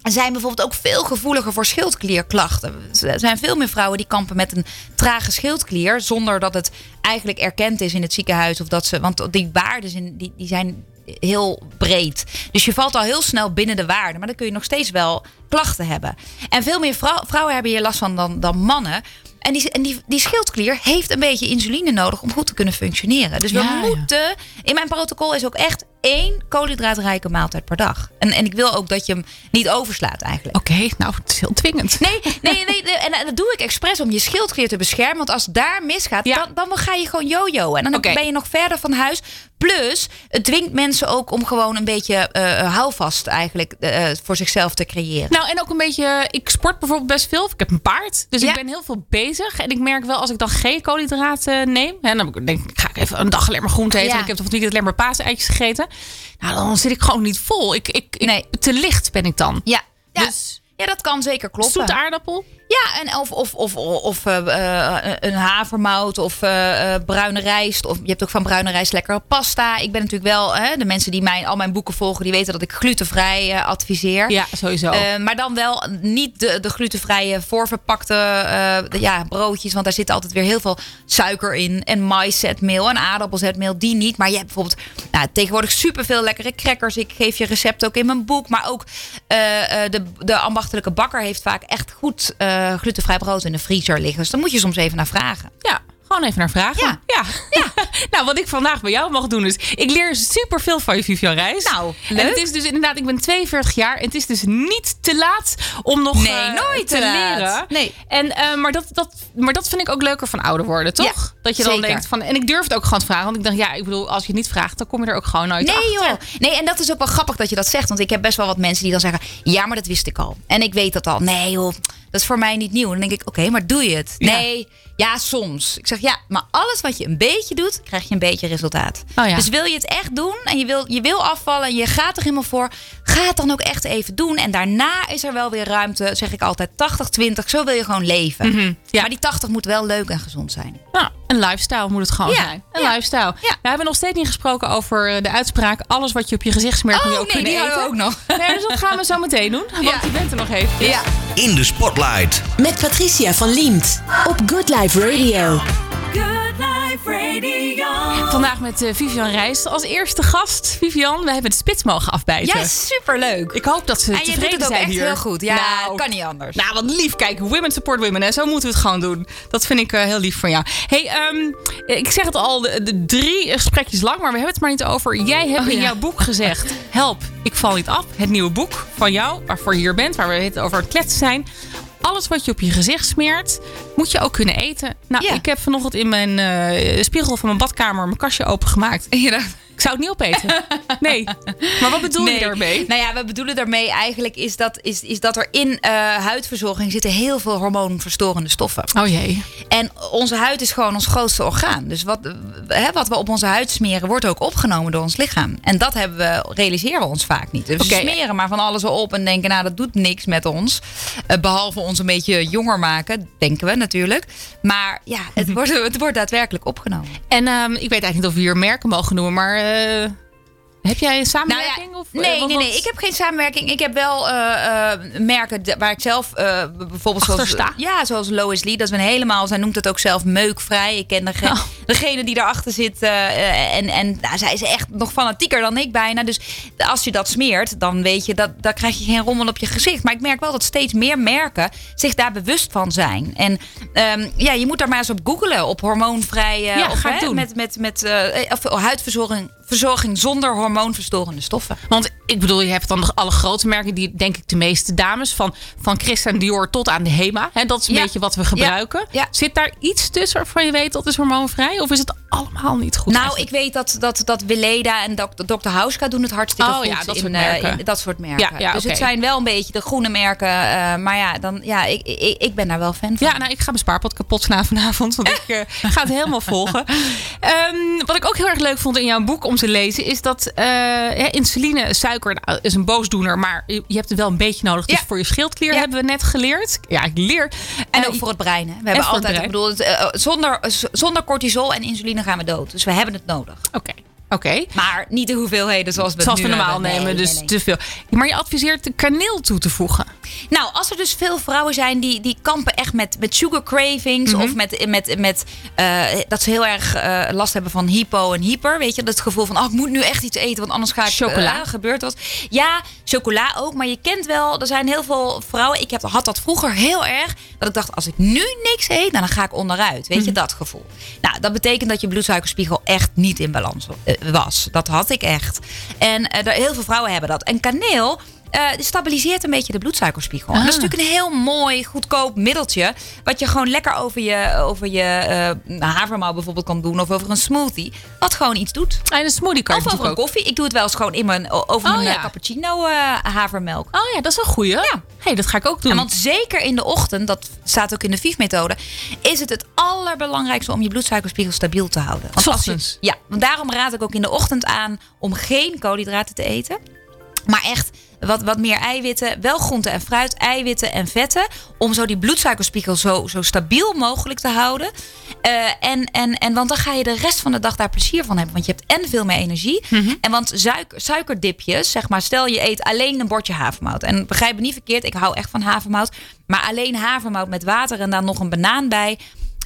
S4: zijn bijvoorbeeld ook veel gevoeliger voor schildklierklachten. Er zijn veel meer vrouwen die kampen met een trage schildklier... zonder dat het eigenlijk erkend is in het ziekenhuis. Of dat ze, want die waarden zijn, die, die zijn heel breed. Dus je valt al heel snel binnen de waarden. Maar dan kun je nog steeds wel klachten hebben. En veel meer vrou- vrouwen hebben hier last van dan, dan mannen... En, die, en die, die schildklier heeft een beetje insuline nodig om goed te kunnen functioneren. Dus we
S3: Ja, ja.
S4: moeten. In mijn protocol is ook echt één koolhydraatrijke maaltijd per dag. En, en ik wil ook dat je hem niet overslaat eigenlijk.
S3: Oké, nou, het is heel dwingend.
S4: Nee, nee, nee, nee, en, en dat doe ik expres om je schildklier te beschermen. Want als daar misgaat,
S3: Ja.
S4: dan, dan ga je gewoon jojo. En dan ben je nog verder van huis. Plus, het dwingt mensen ook om gewoon een beetje eh houvast eigenlijk eh, voor zichzelf te creëren.
S3: Nou, en ook een beetje, ik sport bijvoorbeeld best veel. Ik heb een paard, dus
S4: Ja.
S3: ik ben heel veel bezig. En ik merk wel, als ik dan geen koolhydraten neem... En dan denk ik, ga ik even een dag alleen maar groente eten.
S4: Ja.
S3: En ik heb het weekend alleen maar paaseitjes gegeten. Nou, dan zit ik gewoon niet vol. Ik, ik, ik-
S4: Nee.
S3: Te licht ben ik dan.
S4: Ja, ja,
S3: Dus
S4: ja, dat kan zeker kloppen.
S3: zoete aardappel.
S4: Ja, en of, of, of, of eh, eh, een havermout of eh, bruine rijst. Of je hebt ook van bruine rijst lekkere pasta. Ik ben natuurlijk wel, hè, de mensen die mijn, al mijn boeken volgen, die weten dat ik glutenvrij adviseer.
S3: Ja, sowieso.
S4: Maar dan wel niet de, de glutenvrije voorverpakte ja, broodjes. Want daar zit altijd weer heel veel suiker in. En maïszetmeel en aardappelzetmeel. Die niet. Maar je hebt bijvoorbeeld nou, tegenwoordig superveel lekkere crackers. Ik geef je recept ook in mijn boek. Maar ook de, de ambachtelijke bakker heeft vaak echt goed glutenvrij brood in de vriezer liggen. Dus daar moet je soms even naar vragen.
S3: Ja, gewoon even naar vragen.
S4: Ja.
S3: ja. Nou, wat ik vandaag bij jou mag doen is... Ik leer superveel van je, Vivian Reis.
S4: Nou,
S3: En
S4: leuk.
S3: het is dus inderdaad... Ik ben 42 jaar. En het is dus niet te laat om nog
S4: Nee,
S3: eh,
S4: nooit
S3: te leren.
S4: Nee.
S3: En, eh, maar, dat, dat, maar dat vind ik ook leuker van ouder worden, toch?
S4: Ja,
S3: dat je dan
S4: zeker.
S3: denkt van... En ik durf het ook gewoon te vragen. Want ik dacht, ja, ik bedoel, als je het niet vraagt... dan kom je er ook gewoon nooit
S4: Nee
S3: achter.
S4: joh. Nee, en dat is ook wel grappig dat je dat zegt. Want ik heb best wel wat mensen die dan zeggen... Ja, maar dat wist ik al. En ik weet dat al. Nee joh, dat is voor mij niet nieuw. En dan denk ik, oké, maar doe je het?
S3: Ja.
S4: Nee, ja, soms. Ik zeg, ja, maar alles wat je een beetje doet... krijg je een beetje resultaat.
S3: Oh ja.
S4: Dus wil je het echt doen en je wil, je wil afvallen... en je gaat er helemaal voor... ga het dan ook echt even doen. En daarna is er wel weer ruimte, zeg ik altijd, 80-20. Zo wil je gewoon leven.
S3: Mhm. Ja.
S4: Maar die 80 moet wel leuk en gezond zijn.
S3: Nou, een lifestyle moet het gewoon
S4: Ja,
S3: zijn. Een
S4: ja,
S3: lifestyle.
S4: ja.
S3: Nou, we hebben nog steeds niet gesproken over eh, de uitspraak... alles wat je op je gezicht smeert, moet je ook
S4: Oh, nee,
S3: kunnen
S4: die
S3: eten.
S4: we ook nog.
S3: Nee, dus dat gaan we zo meteen doen. Want
S4: Ja.
S3: je bent er nog even.
S4: Ja.
S1: In de spotlight.
S2: Met Patricia van Liemt op Good Life Radio.
S5: Good Life Radio.
S3: Vandaag met eh, Vivian Reis als eerste gast. Vivian, we hebben de spits mogen afbijten.
S4: Ja, superleuk.
S3: Ik hoop dat ze
S4: En je
S3: tevreden
S4: doet het ook
S3: zijn
S4: echt
S3: hier.
S4: heel goed. Ja,
S3: nou,
S4: kan niet anders.
S3: Nou, wat lief. Kijk, women support women. Hè. Zo moeten we het gewoon doen. Dat vind ik eh, heel lief van jou. hey, ehm, ik zeg het al, de, de drie gesprekjes lang, maar we hebben het maar niet over. Jij hebt
S4: Oh,
S3: in
S4: ja.
S3: jouw boek gezegd, help, ik val niet af. Het nieuwe boek van jou, waarvoor je hier bent, waar we het over het kletsen zijn. Alles wat je op je gezicht smeert, moet je ook kunnen eten. Nou,
S4: Ja.
S3: ik heb vanochtend in mijn eh, spiegel van mijn badkamer mijn kastje opengemaakt.
S4: Ja.
S3: Ik zou het niet opeten. Nee. Maar wat bedoel je daarmee?
S4: Nou ja, we bedoelen daarmee eigenlijk is dat, is, is dat er in eh, huidverzorging zitten heel veel hormoonverstorende stoffen.
S3: Oh jee.
S4: En onze huid is gewoon ons grootste orgaan. Dus wat, hè, wat we op onze huid smeren, wordt ook opgenomen door ons lichaam. En dat hebben we, realiseren we ons vaak niet. Dus we smeren maar van alles op en denken, nou, dat doet niks met ons. Eh, behalve ons een beetje jonger maken, denken we natuurlijk. Maar ja, het wordt, het wordt daadwerkelijk opgenomen.
S3: En ehm, ik weet eigenlijk niet of we hier merken mogen noemen, maar Uh, Heb jij een
S4: Nou
S3: samenwerking?
S4: ja,
S3: of, eh,
S4: nee, nee, nee. Ik heb geen samenwerking. Ik heb wel eh, eh, merken waar ik zelf bijvoorbeeld
S3: Achter
S4: zoals,
S3: sta.
S4: ja, zoals Lois Lee. Dat is een helemaal, zij noemt het ook zelf meukvrij. Ik ken dege-
S3: Oh.
S4: degene die daarachter zit. en en nou, zij is echt nog fanatieker dan ik bijna. Dus als je dat smeert, dan weet je dat dan krijg je geen rommel op je gezicht. Maar ik merk wel dat steeds meer merken zich daar bewust van zijn. En ehm, ja, je moet daar maar eens op googlen. Op hormoonvrij
S3: Ja,
S4: of
S3: ga
S4: hè,
S3: doen.
S4: met, met, met of huidverzorging verzorging zonder hormoonverstorende stoffen.
S3: Want ik bedoel, je hebt dan nog alle grote merken, die denk ik de meeste dames, van, van Christian Dior tot aan de Hema. Hè, dat is een
S4: Ja.
S3: beetje wat we gebruiken.
S4: Ja.
S3: Zit daar iets tussen waarvan je weet dat is hormoonvrij? Of is het allemaal niet goed?
S4: Nou,
S3: eigenlijk?
S4: ik weet dat, dat, dat Weleda en Dr. Hauska doen het hartstikke
S3: Oh
S4: goed.
S3: ja, dat
S4: in,
S3: soort
S4: eh,
S3: merken.
S4: in dat soort merken. Dus het zijn wel een beetje de groene merken. eh, maar ja, dan, ja ik, ik, ik ben daar wel fan van.
S3: Ja, nou, ik ga mijn spaarpot kapot slaan vanavond. Want ik eh, ga het helemaal volgen. Ehm, wat ik ook heel erg leuk vond in jouw boek om te lezen... is dat eh, hè, insuline, suiker nou, is een boosdoener... maar je hebt het wel een beetje nodig. Dus
S4: Ja.
S3: voor je schildklier
S4: Ja.
S3: hebben we net geleerd. Ja, ik leer.
S4: En ook voor het brein. Hè. We hebben altijd, ik bedoel, eh, zonder, zonder cortisol en insuline gaan we dood. Dus we hebben het nodig.
S3: Oké, oké.
S4: Maar niet de hoeveelheden zoals we
S3: Zoals normaal
S4: hebben.
S3: nemen,
S4: Nee,
S3: dus
S4: nee, nee.
S3: te veel. Maar je adviseert de kaneel toe te voegen.
S4: Nou, als er dus veel vrouwen zijn die, die kampen echt met, met sugar cravings.
S3: Mhm.
S4: Of met, met, met eh, dat ze heel erg eh, last hebben van hypo en hyper. Weet je, dat gevoel van, oh, ik moet nu echt iets eten, want anders ga ik...
S3: Chocola.
S4: eh, gebeurt wat. Ja, chocola ook. Maar je kent wel, er zijn heel veel vrouwen. Ik heb, had dat vroeger heel erg. Dat ik dacht, als ik nu niks eet, dan ga ik onderuit. Weet
S3: Mhm.
S4: je, dat gevoel. Nou, dat betekent dat je bloedsuikerspiegel echt niet in balans was. Dat had ik echt. En er, heel veel vrouwen hebben dat. En kaneel... eh, stabiliseert een beetje de bloedsuikerspiegel. Dat is
S3: Ah.
S4: natuurlijk een heel mooi, goedkoop middeltje. Wat je gewoon lekker over je, over je eh havermout bijvoorbeeld kan doen. Of over een smoothie. Wat gewoon iets doet.
S3: En een smoothie kan
S4: Of over een
S3: ook.
S4: koffie. Ik doe het wel eens gewoon in mijn, over
S3: Oh,
S4: mijn eh,
S3: ja.
S4: cappuccino havermelk.
S3: Oh ja, dat is een goeie. Ja. hey, dat ga ik ook doen.
S4: En want zeker in de ochtend, dat staat ook in de VIF-methode, is het het allerbelangrijkste om je bloedsuikerspiegel stabiel te houden. Want
S3: Ochtends?
S4: ja, want daarom raad ik ook in de ochtend aan om geen koolhydraten te eten. Maar echt wat, wat meer eiwitten. Wel groente en fruit, eiwitten en vetten. Om zo die bloedsuikerspiegel zo, zo stabiel mogelijk te houden. Eh, en, en, en want dan ga je de rest van de dag daar plezier van hebben. Want je hebt en veel meer energie. En want suiker, suikerdipjes, zeg maar. Stel je eet alleen een bordje havermout. En begrijp me niet verkeerd, ik hou echt van havermout. Maar alleen havermout met water en dan nog een banaan bij.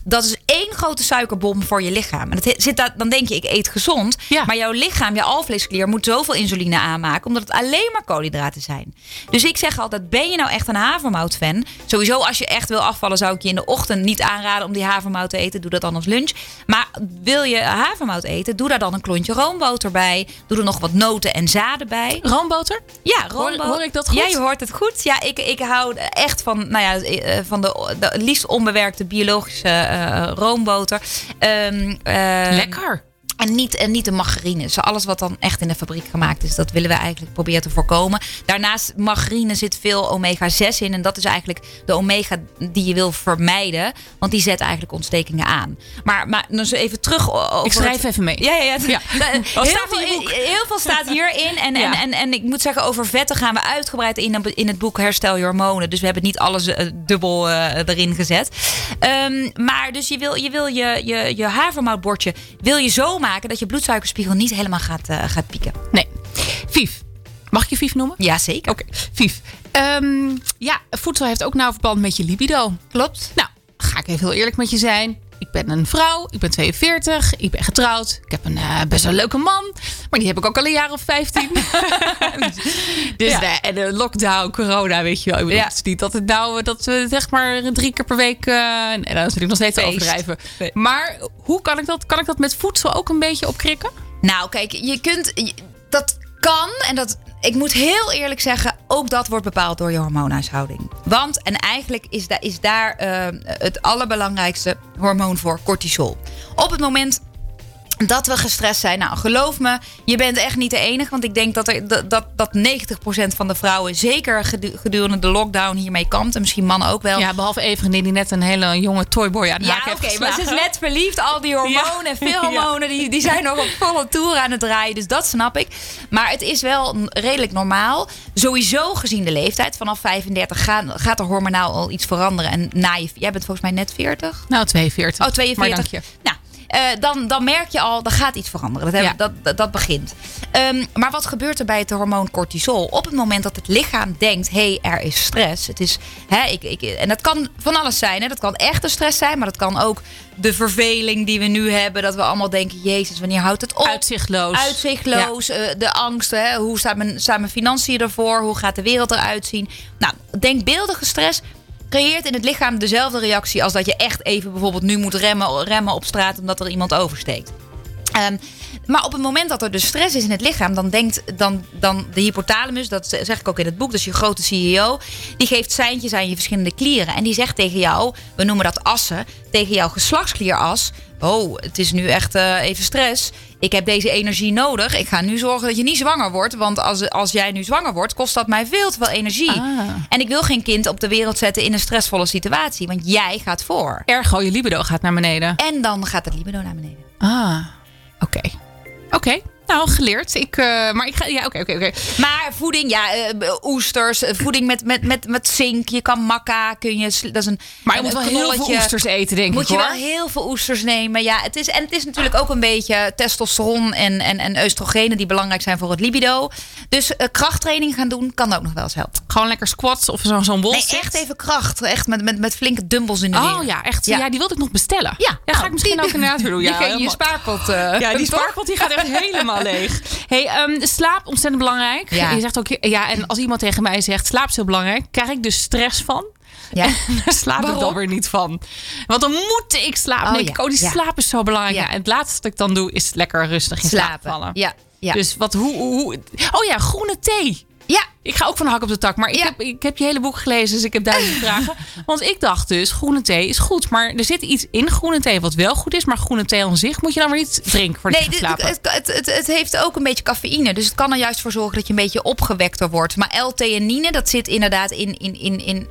S4: Dat is één grote suikerbom voor je lichaam. En dat zit dan denk je, ik eet gezond.
S3: Ja.
S4: Maar jouw lichaam, je alvleesklier, moet zoveel insuline aanmaken. Omdat het alleen maar koolhydraten zijn. Dus ik zeg altijd, ben je nou echt een havermout-fan? Sowieso, als je echt wil afvallen, zou ik je in de ochtend niet aanraden om die havermout te eten. Doe dat dan als lunch. Maar wil je havermout eten, doe daar dan een klontje roomboter bij. Doe er nog wat noten en zaden bij.
S3: Roomboter?
S4: Ja,
S3: Hoor-
S4: roomboter.
S3: hoor ik dat goed?
S4: Ja, je hoort het goed. Ja, ik, ik hou echt van, nou ja, eh, van de, de liefst onbewerkte biologische roomboter. Ehm, ehm,
S3: Lekker.
S4: En niet, en niet de margarine. Dus alles wat dan echt in de fabriek gemaakt is, dat willen we eigenlijk proberen te voorkomen. Daarnaast, margarine zit veel omega-6 in. En dat is eigenlijk de omega die je wil vermijden. Want die zet eigenlijk ontstekingen aan. Maar, maar dus even terug over
S3: Ik schrijf
S4: het-
S3: even mee.
S4: ja, ja, ja.
S3: Ja.
S4: Heel, veel, heel veel staat hierin. En,
S3: Ja.
S4: en, en, en ik moet zeggen, over vetten gaan we uitgebreid in, in het boek Herstel je hormonen. Dus we hebben niet alles eh, dubbel eh, erin gezet. Ehm, maar dus je wil je, wil je, je, je havermoutbordje wil je zo maken dat je bloedsuikerspiegel niet helemaal gaat, eh, gaat pieken.
S3: Nee. Vief. Mag ik je Vief noemen?
S4: Ja, zeker.
S3: Oké, Vief. Ehm, ja, voedsel heeft ook nauw verband met je libido.
S4: Klopt.
S3: Nou, ga ik even heel eerlijk met je zijn. Ik ben een vrouw, ik ben 42, ik ben getrouwd. Ik heb een eh, best wel leuke man, maar die heb ik ook al een jaar of 15. dus
S4: Ja.
S3: nee, en de lockdown, corona, weet je wel. Ik bedoel,
S4: Ja.
S3: Het is niet dat, het nou, dat we zeg maar drie keer per week... eh en is natuurlijk nog steeds te overdrijven.
S4: Nee.
S3: Maar hoe kan ik dat? Kan ik dat met voedsel ook een beetje opkrikken?
S4: Nou, kijk, je kunt. je- Dat kan en dat. Ik moet heel eerlijk zeggen, ook dat wordt bepaald door je hormoonhuishouding. Want, en eigenlijk is, da, is daar eh, het allerbelangrijkste hormoon voor cortisol. Op het moment dat we gestrest zijn, nou geloof me, je bent echt niet de enige. Want ik denk dat, er, dat, dat, dat 90% van de vrouwen, zeker gedu- gedurende de lockdown, hiermee kampt. En misschien mannen ook wel.
S3: Ja, behalve even die net een hele jonge toyboy aan
S4: Ja, oké, maar ze is net verliefd. Al die hormonen, veel hormonen, die, die zijn nog op volle toer aan het draaien. Dus dat snap ik. Maar het is wel redelijk normaal. Sowieso gezien de leeftijd. Vanaf 35 gaat, gaat er hormonaal al iets veranderen. En na je, jij bent volgens mij net 40.
S3: Nou, 42.
S4: Oh, 42.
S3: Maar dank je.
S4: Nou, eh, dan, dan merk je al, er gaat iets veranderen. Dat, hebben-
S3: Ja.
S4: dat, dat, dat begint. Ehm, maar wat gebeurt er bij het hormoon cortisol? Op het moment dat het lichaam denkt, hé, hey, er is stress. Het is, hè, ik, ik, en dat kan van alles zijn. Hè? Dat kan echte stress zijn, maar dat kan ook de verveling die we nu hebben. Dat we allemaal denken, jezus, wanneer houdt het op?
S3: Uitzichtloos.
S4: Uitzichtloos, eh, de angst, hè? hoe staan mijn, staan mijn financiën ervoor, hoe gaat de wereld eruit zien. Nou, denkbeeldige stress creëert in het lichaam dezelfde reactie als dat je echt even bijvoorbeeld nu moet remmen, remmen op straat omdat er iemand oversteekt. Ehm, maar op het moment dat er dus stress is in het lichaam, dan denkt dan, dan de hypothalamus, dat zeg ik ook in het boek, dus je grote CEO, die geeft seintjes aan je verschillende klieren. En die zegt tegen jou, we noemen dat assen, tegen jouw geslachtsklieras. Oh, het is nu echt eh, even stress. Ik heb deze energie nodig. Ik ga nu zorgen dat je niet zwanger wordt. Want als, als jij nu zwanger wordt, kost dat mij veel te veel energie.
S3: Ah.
S4: En ik wil geen kind op de wereld zetten in een stressvolle situatie. Want jij gaat voor.
S3: Ergo, je libido gaat naar beneden.
S4: En dan gaat het libido naar beneden.
S3: Ah, oké. Oké, nou geleerd. Ik, eh, maar ik ga, ja, oké, oké, oké.
S4: Maar voeding, ja, eh, oesters, eh, voeding met, met, met, met zink. Je kan makka, kun je, dat is een.
S3: Maar je
S4: een
S3: moet wel heel veel oesters eten, denk
S4: Moet
S3: ik
S4: je
S3: hoor.
S4: wel heel veel oesters nemen. Ja, het is, en het is natuurlijk ook een beetje testosteron en, en, en oestrogenen die belangrijk zijn voor het libido. Dus krachttraining gaan doen kan ook nog wel eens helpen.
S3: Gewoon lekker squats of zo- zo'n bol.
S4: Nee, echt even kracht. Echt met, met, met flinke dumbbells in de
S3: Oh
S4: weer.
S3: ja, echt. Ja.
S4: Ja.
S3: die wilde ik nog bestellen.
S4: Ja,
S3: ja ga ik misschien
S4: die-
S3: ook inderdaad weer doen. Ja,
S4: je je spaarpot.
S3: Ja, die spaarpot die gaat echt helemaal leeg. Hey, ehm, slaap ontzettend belangrijk.
S4: Ja.
S3: Je zegt ook, ja, en als iemand tegen mij zegt slaap is heel belangrijk, krijg ik dus stress van.
S4: Ja.
S3: Daar slaap ik dan
S4: Waarom?
S3: weer niet van. Want dan moet ik slapen.
S4: Oh, ja.
S3: ik, oh, die
S4: Ja.
S3: slaap is zo belangrijk.
S4: Ja.
S3: En het laatste wat ik dan doe is lekker rustig in slaap vallen.
S4: Ja, ja.
S3: Dus wat, hoe, hoe, hoe- Oh ja, groene thee.
S4: Ja.
S3: Ik ga ook van hak op de tak. Maar ik,
S4: Ja.
S3: heb, ik heb je hele boek gelezen, dus ik heb duizend vragen. Want ik dacht dus, groene thee is goed. Maar er zit iets in groene thee wat wel goed is. Maar groene thee aan zich moet je dan weer niet drinken voor
S4: Nee, het, het, het, het heeft ook een beetje cafeïne. Dus het kan er juist voor zorgen dat je een beetje opgewekter wordt. Maar L-theanine, dat zit inderdaad in, in, in, in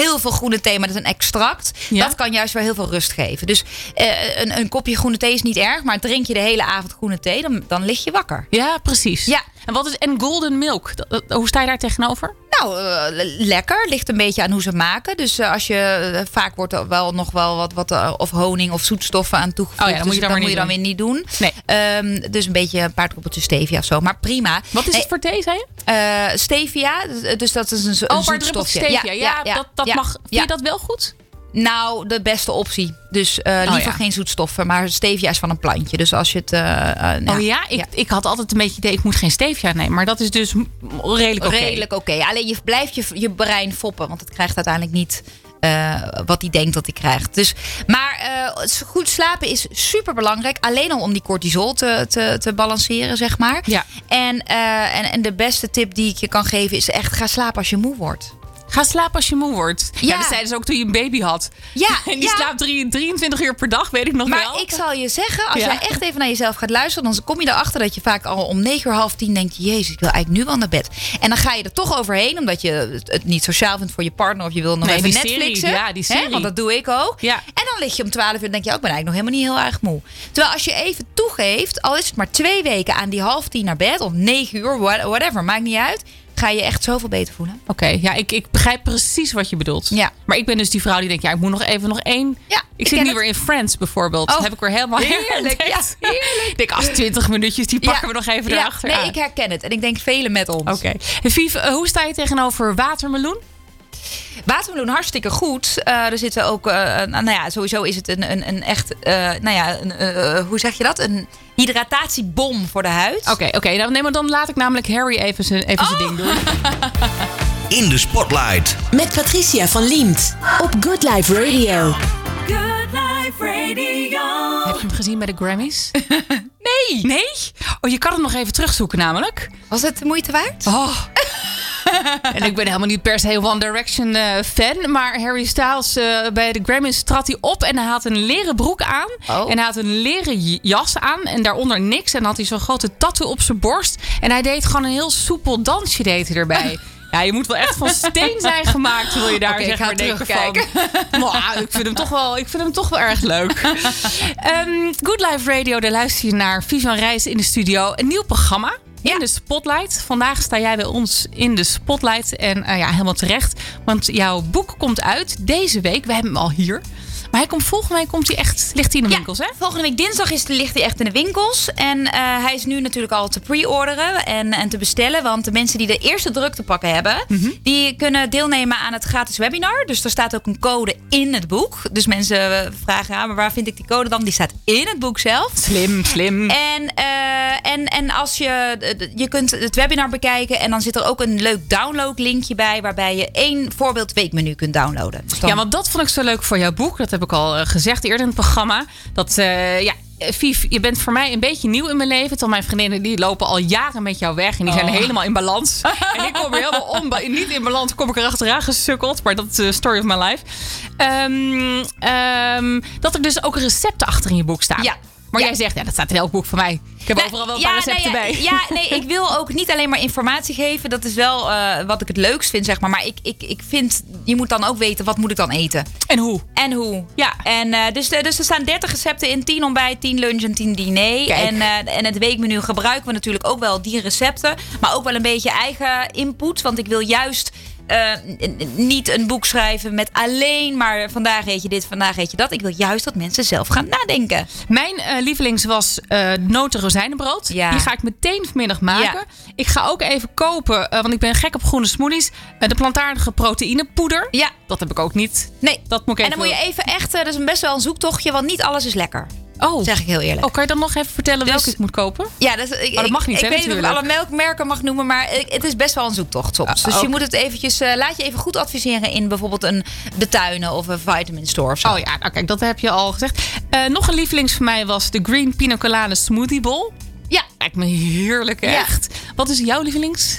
S4: heel veel groene thee. Maar dat is een extract.
S3: Ja?
S4: Dat kan juist weer heel veel rust geven. Dus eh, een, een kopje groene thee is niet erg. Maar drink je de hele avond groene thee, dan, dan lig je wakker.
S3: Ja, precies.
S4: Ja.
S3: En wat is en golden milk? Hoe sta je daar tegenover?
S4: Nou, eh, lekker. Ligt een beetje aan hoe ze maken. Dus eh, als je eh, vaak wordt er wel nog wel wat, wat of honing of zoetstoffen aan toegevoegd.
S3: Oh ja, dan moet je
S4: dus
S3: dan
S4: moet je dan weer niet doen.
S3: Nee.
S4: Ehm, dus een beetje een paar druppeltjes stevia of zo. Maar prima.
S3: Wat is
S4: Nee,
S3: het voor thee, zei je?
S4: Stevia, dus- dus dat is een, zo- een
S3: Oh, maar druppels
S4: zoetstofje.
S3: stevia. Ja, dat, dat mag. Vind je dat wel goed?
S4: Nou, de beste optie. Dus eh, liever
S3: ja.
S4: geen zoetstoffen, maar stevia is van een plantje. Dus als je het... eh, eh, nou,
S3: oh ja? Ik, ik had altijd een beetje idee, ik moet geen stevia nemen. Maar dat is dus redelijk oké.
S4: Redelijk oké. Alleen je blijft je, je brein foppen, want het krijgt uiteindelijk niet wat hij denkt dat hij krijgt. Dus, maar goed slapen is super belangrijk. Alleen al om die cortisol te, te, te balanceren, zeg maar.
S3: Ja.
S4: En, en, en de beste tip die ik je kan geven is echt ga slapen als je moe wordt.
S3: Ga slapen als je moe wordt. Ja,
S4: Ja.
S3: dat zeiden ze ook toen je een baby had.
S4: Ja,
S3: En die
S4: ja.
S3: slaapt drie- 23 uur per dag, weet ik nog
S4: Maar
S3: wel.
S4: ik zal je zeggen, als
S3: Ja.
S4: jij echt even naar jezelf gaat luisteren, dan kom je erachter dat je vaak al om negen uur half tien denkt: Jezus, ik wil eigenlijk nu wel naar bed. En dan ga je er toch overheen, omdat je het- niet sociaal vindt voor je partner of je wil nog
S3: Nee,
S4: even
S3: serie,
S4: Netflixen.
S3: ja, die
S4: Hè,
S3: serie.
S4: Want dat doe ik ook.
S3: Ja.
S4: En dan lig je om twaalf uur en denk je: oh, ik ben eigenlijk nog helemaal niet heel erg moe. Terwijl als je even toegeeft, al is het maar twee weken aan die half tien naar bed of negen uur, what- whatever, maakt niet uit, ga je echt zoveel beter voelen.
S3: Oké, ja, ik, ik begrijp precies wat je bedoelt.
S4: Ja.
S3: Maar ik ben dus die vrouw die denkt, ja, ik moet nog even nog één.
S4: Ja,
S3: ik
S4: ik
S3: zit nu
S4: het.
S3: weer in Friends bijvoorbeeld.
S4: Oh,
S3: Dat heb ik weer helemaal
S4: heerlijk,
S3: heerlijk.
S4: ja,
S3: heerlijk. Ik denk, als 20 minuutjes, die pakken we nog even
S4: Ja,
S3: erachter.
S4: Nee, ik herken het. En ik denk velen met ons.
S3: Oké. En Viv, eh, hoe sta je tegenover watermeloen?
S4: Watermeloen hartstikke goed. Eh, er zitten ook, eh, nou ja, sowieso is het een, een, een echt, eh, nou ja, een, eh, hoe zeg je dat? Een hydratatiebom voor de huid.
S3: Oké, oké. nou, nee, maar dan laat ik namelijk Harry even zijn even zijn
S4: Oh.
S3: ding doen.
S1: In de spotlight.
S2: Met Patricia van Liemt op Good Life Radio.
S5: Good Life Radio.
S3: Heb je hem gezien bij de Grammys? nee. Nee? Oh, je kan het nog even terugzoeken namelijk.
S4: Was het de moeite waard?
S3: Oh. En ik ben helemaal niet per se One Direction eh, fan. Maar Harry Styles eh, bij de Grammys trad hij op. En hij had een leren broek aan.
S4: Oh.
S3: En hij had een leren jas aan. En daaronder niks. En had hij zo'n grote tattoo op zijn borst. En hij deed gewoon een heel soepel dansje deed hij erbij. Ja, je moet wel echt van steen zijn gemaakt, wil je daar
S4: ik
S3: zeg maar
S4: terugkijken.
S3: van. Maar ik vind hem toch wel, ik vind hem toch wel erg leuk. Ehm, Good Life Radio, daar luister je naar Vivian Reis in de studio. Een nieuw programma. In
S4: Ja.
S3: de spotlight. Vandaag sta jij bij ons in de spotlight. En eh, ja, helemaal terecht. Want jouw boek komt uit deze week. We hebben hem al hier. Maar hij komt volgende week komt hij echt, ligt hij in de
S4: Ja,
S3: winkels, hè?
S4: Volgende week dinsdag is, ligt hij echt in de winkels. En eh, hij is nu natuurlijk al te pre-orderen en, en te bestellen. Want de mensen die de eerste druk te pakken hebben...
S3: Mhm.
S4: die kunnen deelnemen aan het gratis webinar. Dus er staat ook een code in het boek. Dus mensen eh, vragen, ja, maar waar vind ik die code dan? Die staat in het boek zelf.
S3: Slim, slim.
S4: En, eh, en, en als je, je kunt het webinar bekijken en dan zit er ook een leuk download linkje bij, waarbij je één voorbeeld weekmenu kunt downloaden. Dus dan-
S3: Ja, want dat vond ik zo leuk voor jouw boek. Dat heb ik al eh, gezegd eerder in het programma. Dat, eh, ja, eh, Vief, je bent voor mij een beetje nieuw in mijn leven. Terwijl mijn vriendinnen die lopen al jaren met jou weg. En die zijn helemaal in balans. en ik kom er helemaal onba- niet in balans. Kom ik erachteraan gesukkeld. Maar dat is de story of my life. Ehm, dat er dus ook recepten achter in je boek staan.
S4: Ja.
S3: Maar
S4: Ja.
S3: jij zegt, ja, dat staat in elk boek van mij. Ik heb
S4: Nou,
S3: overal wel een
S4: ja,
S3: paar recepten
S4: nou
S3: bij.
S4: Ja, nee, ik wil ook niet alleen maar informatie geven. Dat is wel eh, wat ik het leukst vind, zeg maar. Maar ik, ik, ik vind, je moet dan ook weten, wat moet ik dan eten?
S3: En hoe?
S4: En hoe?
S3: Ja.
S4: En eh, dus, de- dus er staan 30 recepten in. 10 ontbijt, 10 lunch en 10 diner.
S3: Kijk.
S4: En, eh, en het weekmenu gebruiken we natuurlijk ook wel die recepten. Maar ook wel een beetje eigen input. Want ik wil juist eh, niet een boek schrijven met alleen maar vandaag eet je dit, vandaag eet je dat. Ik wil juist dat mensen zelf gaan nadenken.
S3: Mijn eh, lievelings was eh noten rozijnenbrood.
S4: Ja.
S3: Die ga ik meteen vanmiddag maken. Ik ga ook even kopen, want ik ben gek op groene smoothies. de plantaardige proteïnepoeder.
S4: Ja.
S3: Dat heb ik ook niet.
S4: Nee,
S3: Dat moet ik
S4: en dan
S3: even-
S4: moet je even echt, dat is best wel een zoektochtje, want niet alles is lekker.
S3: Oh.
S4: Zeg ik heel eerlijk.
S3: oh, kan je dan nog even vertellen welke
S4: Dus-
S3: ik moet kopen?
S4: Ja, dat, ik,
S3: Oh, dat mag niet,
S4: ik,
S3: hè,
S4: ik weet niet of ik alle melkmerken mag noemen, maar ik- het is best wel een zoektocht soms.
S3: Ah,
S4: dus je moet het eventjes, eh, laat je even goed adviseren in bijvoorbeeld een, de tuinen of een vitamin store of zo.
S3: Oh ja, nou, kijk, dat heb je al gezegd. Eh, nog een lievelings van mij was de Green Pina Colada Smoothie Bowl.
S4: Ja,
S3: Lijkt me heerlijk,
S4: Ja.
S3: echt. Wat is jouw lievelings?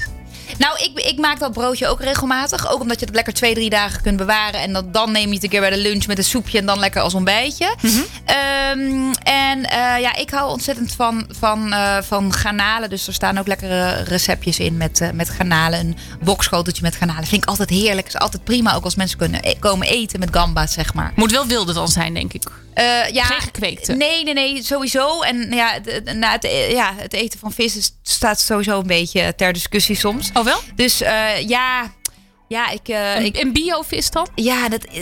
S4: Nou ik, ik maak dat broodje ook regelmatig. Ook omdat je het lekker twee, drie dagen kunt bewaren. En dat, dan neem je het een keer bij de lunch met een soepje en dan lekker als ontbijtje. Ehm, en eh, ja, ik hou ontzettend van, van, eh, van garnalen. Dus er staan ook lekkere receptjes in met, eh, met garnalen. Een bokschoteltje met garnalen. Vind ik altijd heerlijk. Is altijd prima ook als mensen kunnen e- komen eten met gamba's, zeg maar.
S3: Moet wel wilde dan zijn, denk ik.
S4: Eh, ja,
S3: Geen gekweekte.
S4: Nee, nee, nee, sowieso. En ja, het, het- nou, het, e- ja, het eten van vis is, staat sowieso een beetje ter discussie soms.
S3: Oh wel?
S4: Dus eh, ja, ja, ik, eh, ik,
S3: En bio-vis dan?
S4: ja dat, eh,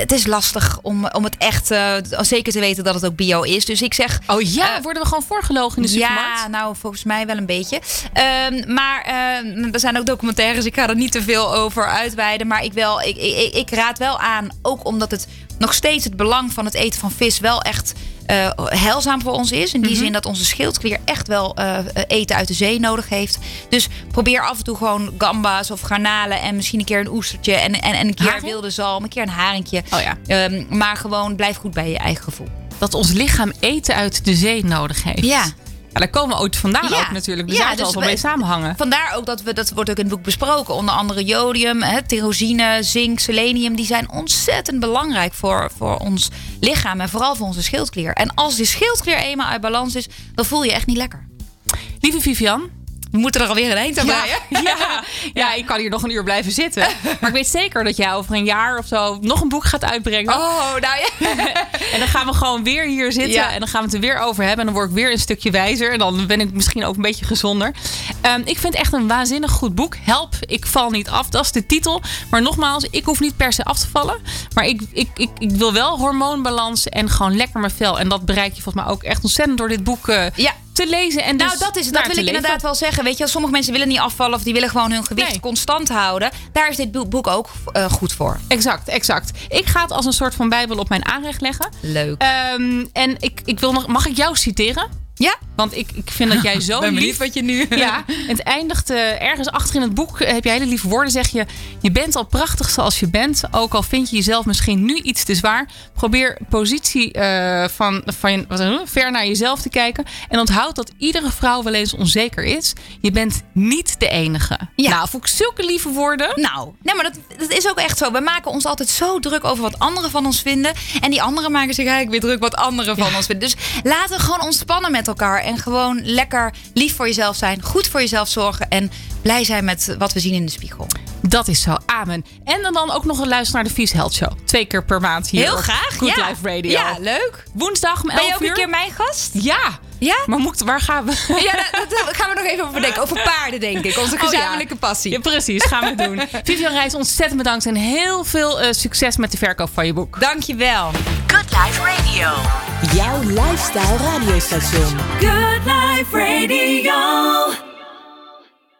S4: het is lastig om, om het echt eh, zeker te weten dat het ook bio is. Dus ik zeg.
S3: Oh ja, worden we gewoon voorgelogen in de supermarkt?
S4: Ja, nou, volgens mij wel een beetje. Ehm, maar eh, er zijn ook documentaires. Ik ga er niet te veel over uitweiden. Maar ik, wel, ik, ik, ik raad wel aan, ook omdat het nog steeds het belang van het eten van vis wel echt eh, heilzaam voor ons is. In die zin dat onze schildklier echt wel eh, eten uit de zee nodig heeft. Dus probeer af en toe gewoon gamba's of garnalen. En misschien een keer een oestertje. En, en, en een keer
S3: Haring?
S4: wilde zalm. Een keer een haringje.
S3: Oh ja.
S4: Ehm, maar gewoon blijf goed bij je eigen gevoel.
S3: Dat ons lichaam eten uit de zee nodig heeft.
S4: Ja.
S3: Ja, daar komen we ooit vandaan
S4: Ja.
S3: ook natuurlijk. Dus
S4: Ja, dus
S3: wel mee samenhangen.
S4: Vandaar ook dat we, dat wordt ook in het boek besproken. Onder andere jodium, hè, tyrosine, zink, selenium. Die zijn ontzettend belangrijk voor, voor ons lichaam. En vooral voor onze schildklier. En als die schildklier eenmaal uit balans is, dan voel je je echt niet lekker.
S3: Lieve Vivian.
S4: We moeten er alweer een eind aan
S3: Ja,
S4: breien.
S3: ja, ja, ik kan hier nog een uur blijven zitten. Maar ik weet zeker dat jij over een jaar of zo nog een boek gaat uitbrengen.
S4: Oh, nou ja.
S3: En dan gaan we gewoon weer hier zitten.
S4: Ja.
S3: En dan gaan we het er weer over hebben. En dan word ik weer een stukje wijzer. En dan ben ik misschien ook een beetje gezonder. Ehm, ik vind het echt een waanzinnig goed boek. Help, ik val niet af. Dat is de titel. Maar nogmaals, ik hoef niet per se af te vallen. Maar ik, ik, ik, ik wil wel hormoonbalans en gewoon lekker mijn vel. En dat bereik je volgens mij ook echt ontzettend door dit boek eh,
S4: Ja.
S3: Te lezen. En dus
S4: Nou, dat, is, dat wil ik
S3: leven.
S4: inderdaad wel zeggen. Weet je, sommige mensen willen niet afvallen of die willen gewoon hun gewicht
S3: Nee.
S4: constant houden. Daar is dit boek ook eh, goed voor.
S3: Exact, exact. Ik ga het als een soort van bijbel op mijn aanrecht leggen.
S4: Leuk.
S3: Ehm, en ik, ik wil nog, mag ik jou citeren?
S4: ja?
S3: Want ik, ik vind dat jij zo
S4: Ben
S3: lief...
S4: wat je nu...
S3: Ja, het eindigt eh, ergens achter in het boek. eh, heb je hele lieve woorden. Zeg je: Je bent al prachtig zoals je bent. Ook al vind je jezelf misschien nu iets te zwaar. Probeer positie eh, van, van wat, ver naar jezelf te kijken. En onthoud dat iedere vrouw wel eens onzeker is. Je bent niet de enige.
S4: Ja.
S3: Nou, vond ik zulke lieve woorden.
S4: Nou, nee, maar dat, dat is ook echt zo. We maken ons altijd zo druk over wat anderen van ons vinden. En die anderen maken zich eigenlijk weer druk wat anderen van ons vinden. Dus laten we gewoon ontspannen met elkaar. En gewoon lekker lief voor jezelf zijn. Goed voor jezelf zorgen. En blij zijn met wat we zien in de spiegel.
S3: Dat is zo. Amen. En dan, dan ook nog een luister naar de Vies Health Show. Twee keer per maand hier.
S4: Heel graag.
S3: Good
S4: ja.
S3: Life Radio.
S4: Ja, leuk.
S3: Woensdag om 11
S4: Ben je ook
S3: uur.
S4: een keer mijn gast?
S3: Ja,
S6: Ja?
S3: Maar moet, waar gaan we?
S4: Ja, daar, daar gaan we nog even over denken. Over paarden, denk ik. Onze
S3: Oh ja.
S4: gezamenlijke passie.
S3: Ja, precies, gaan we doen. Vivian Reis, ontzettend bedankt en heel veel eh, succes met de verkoop van je boek.
S6: Dankjewel.
S2: Good Life Radio. Jouw lifestyle radiostation.
S7: Good Life Radio.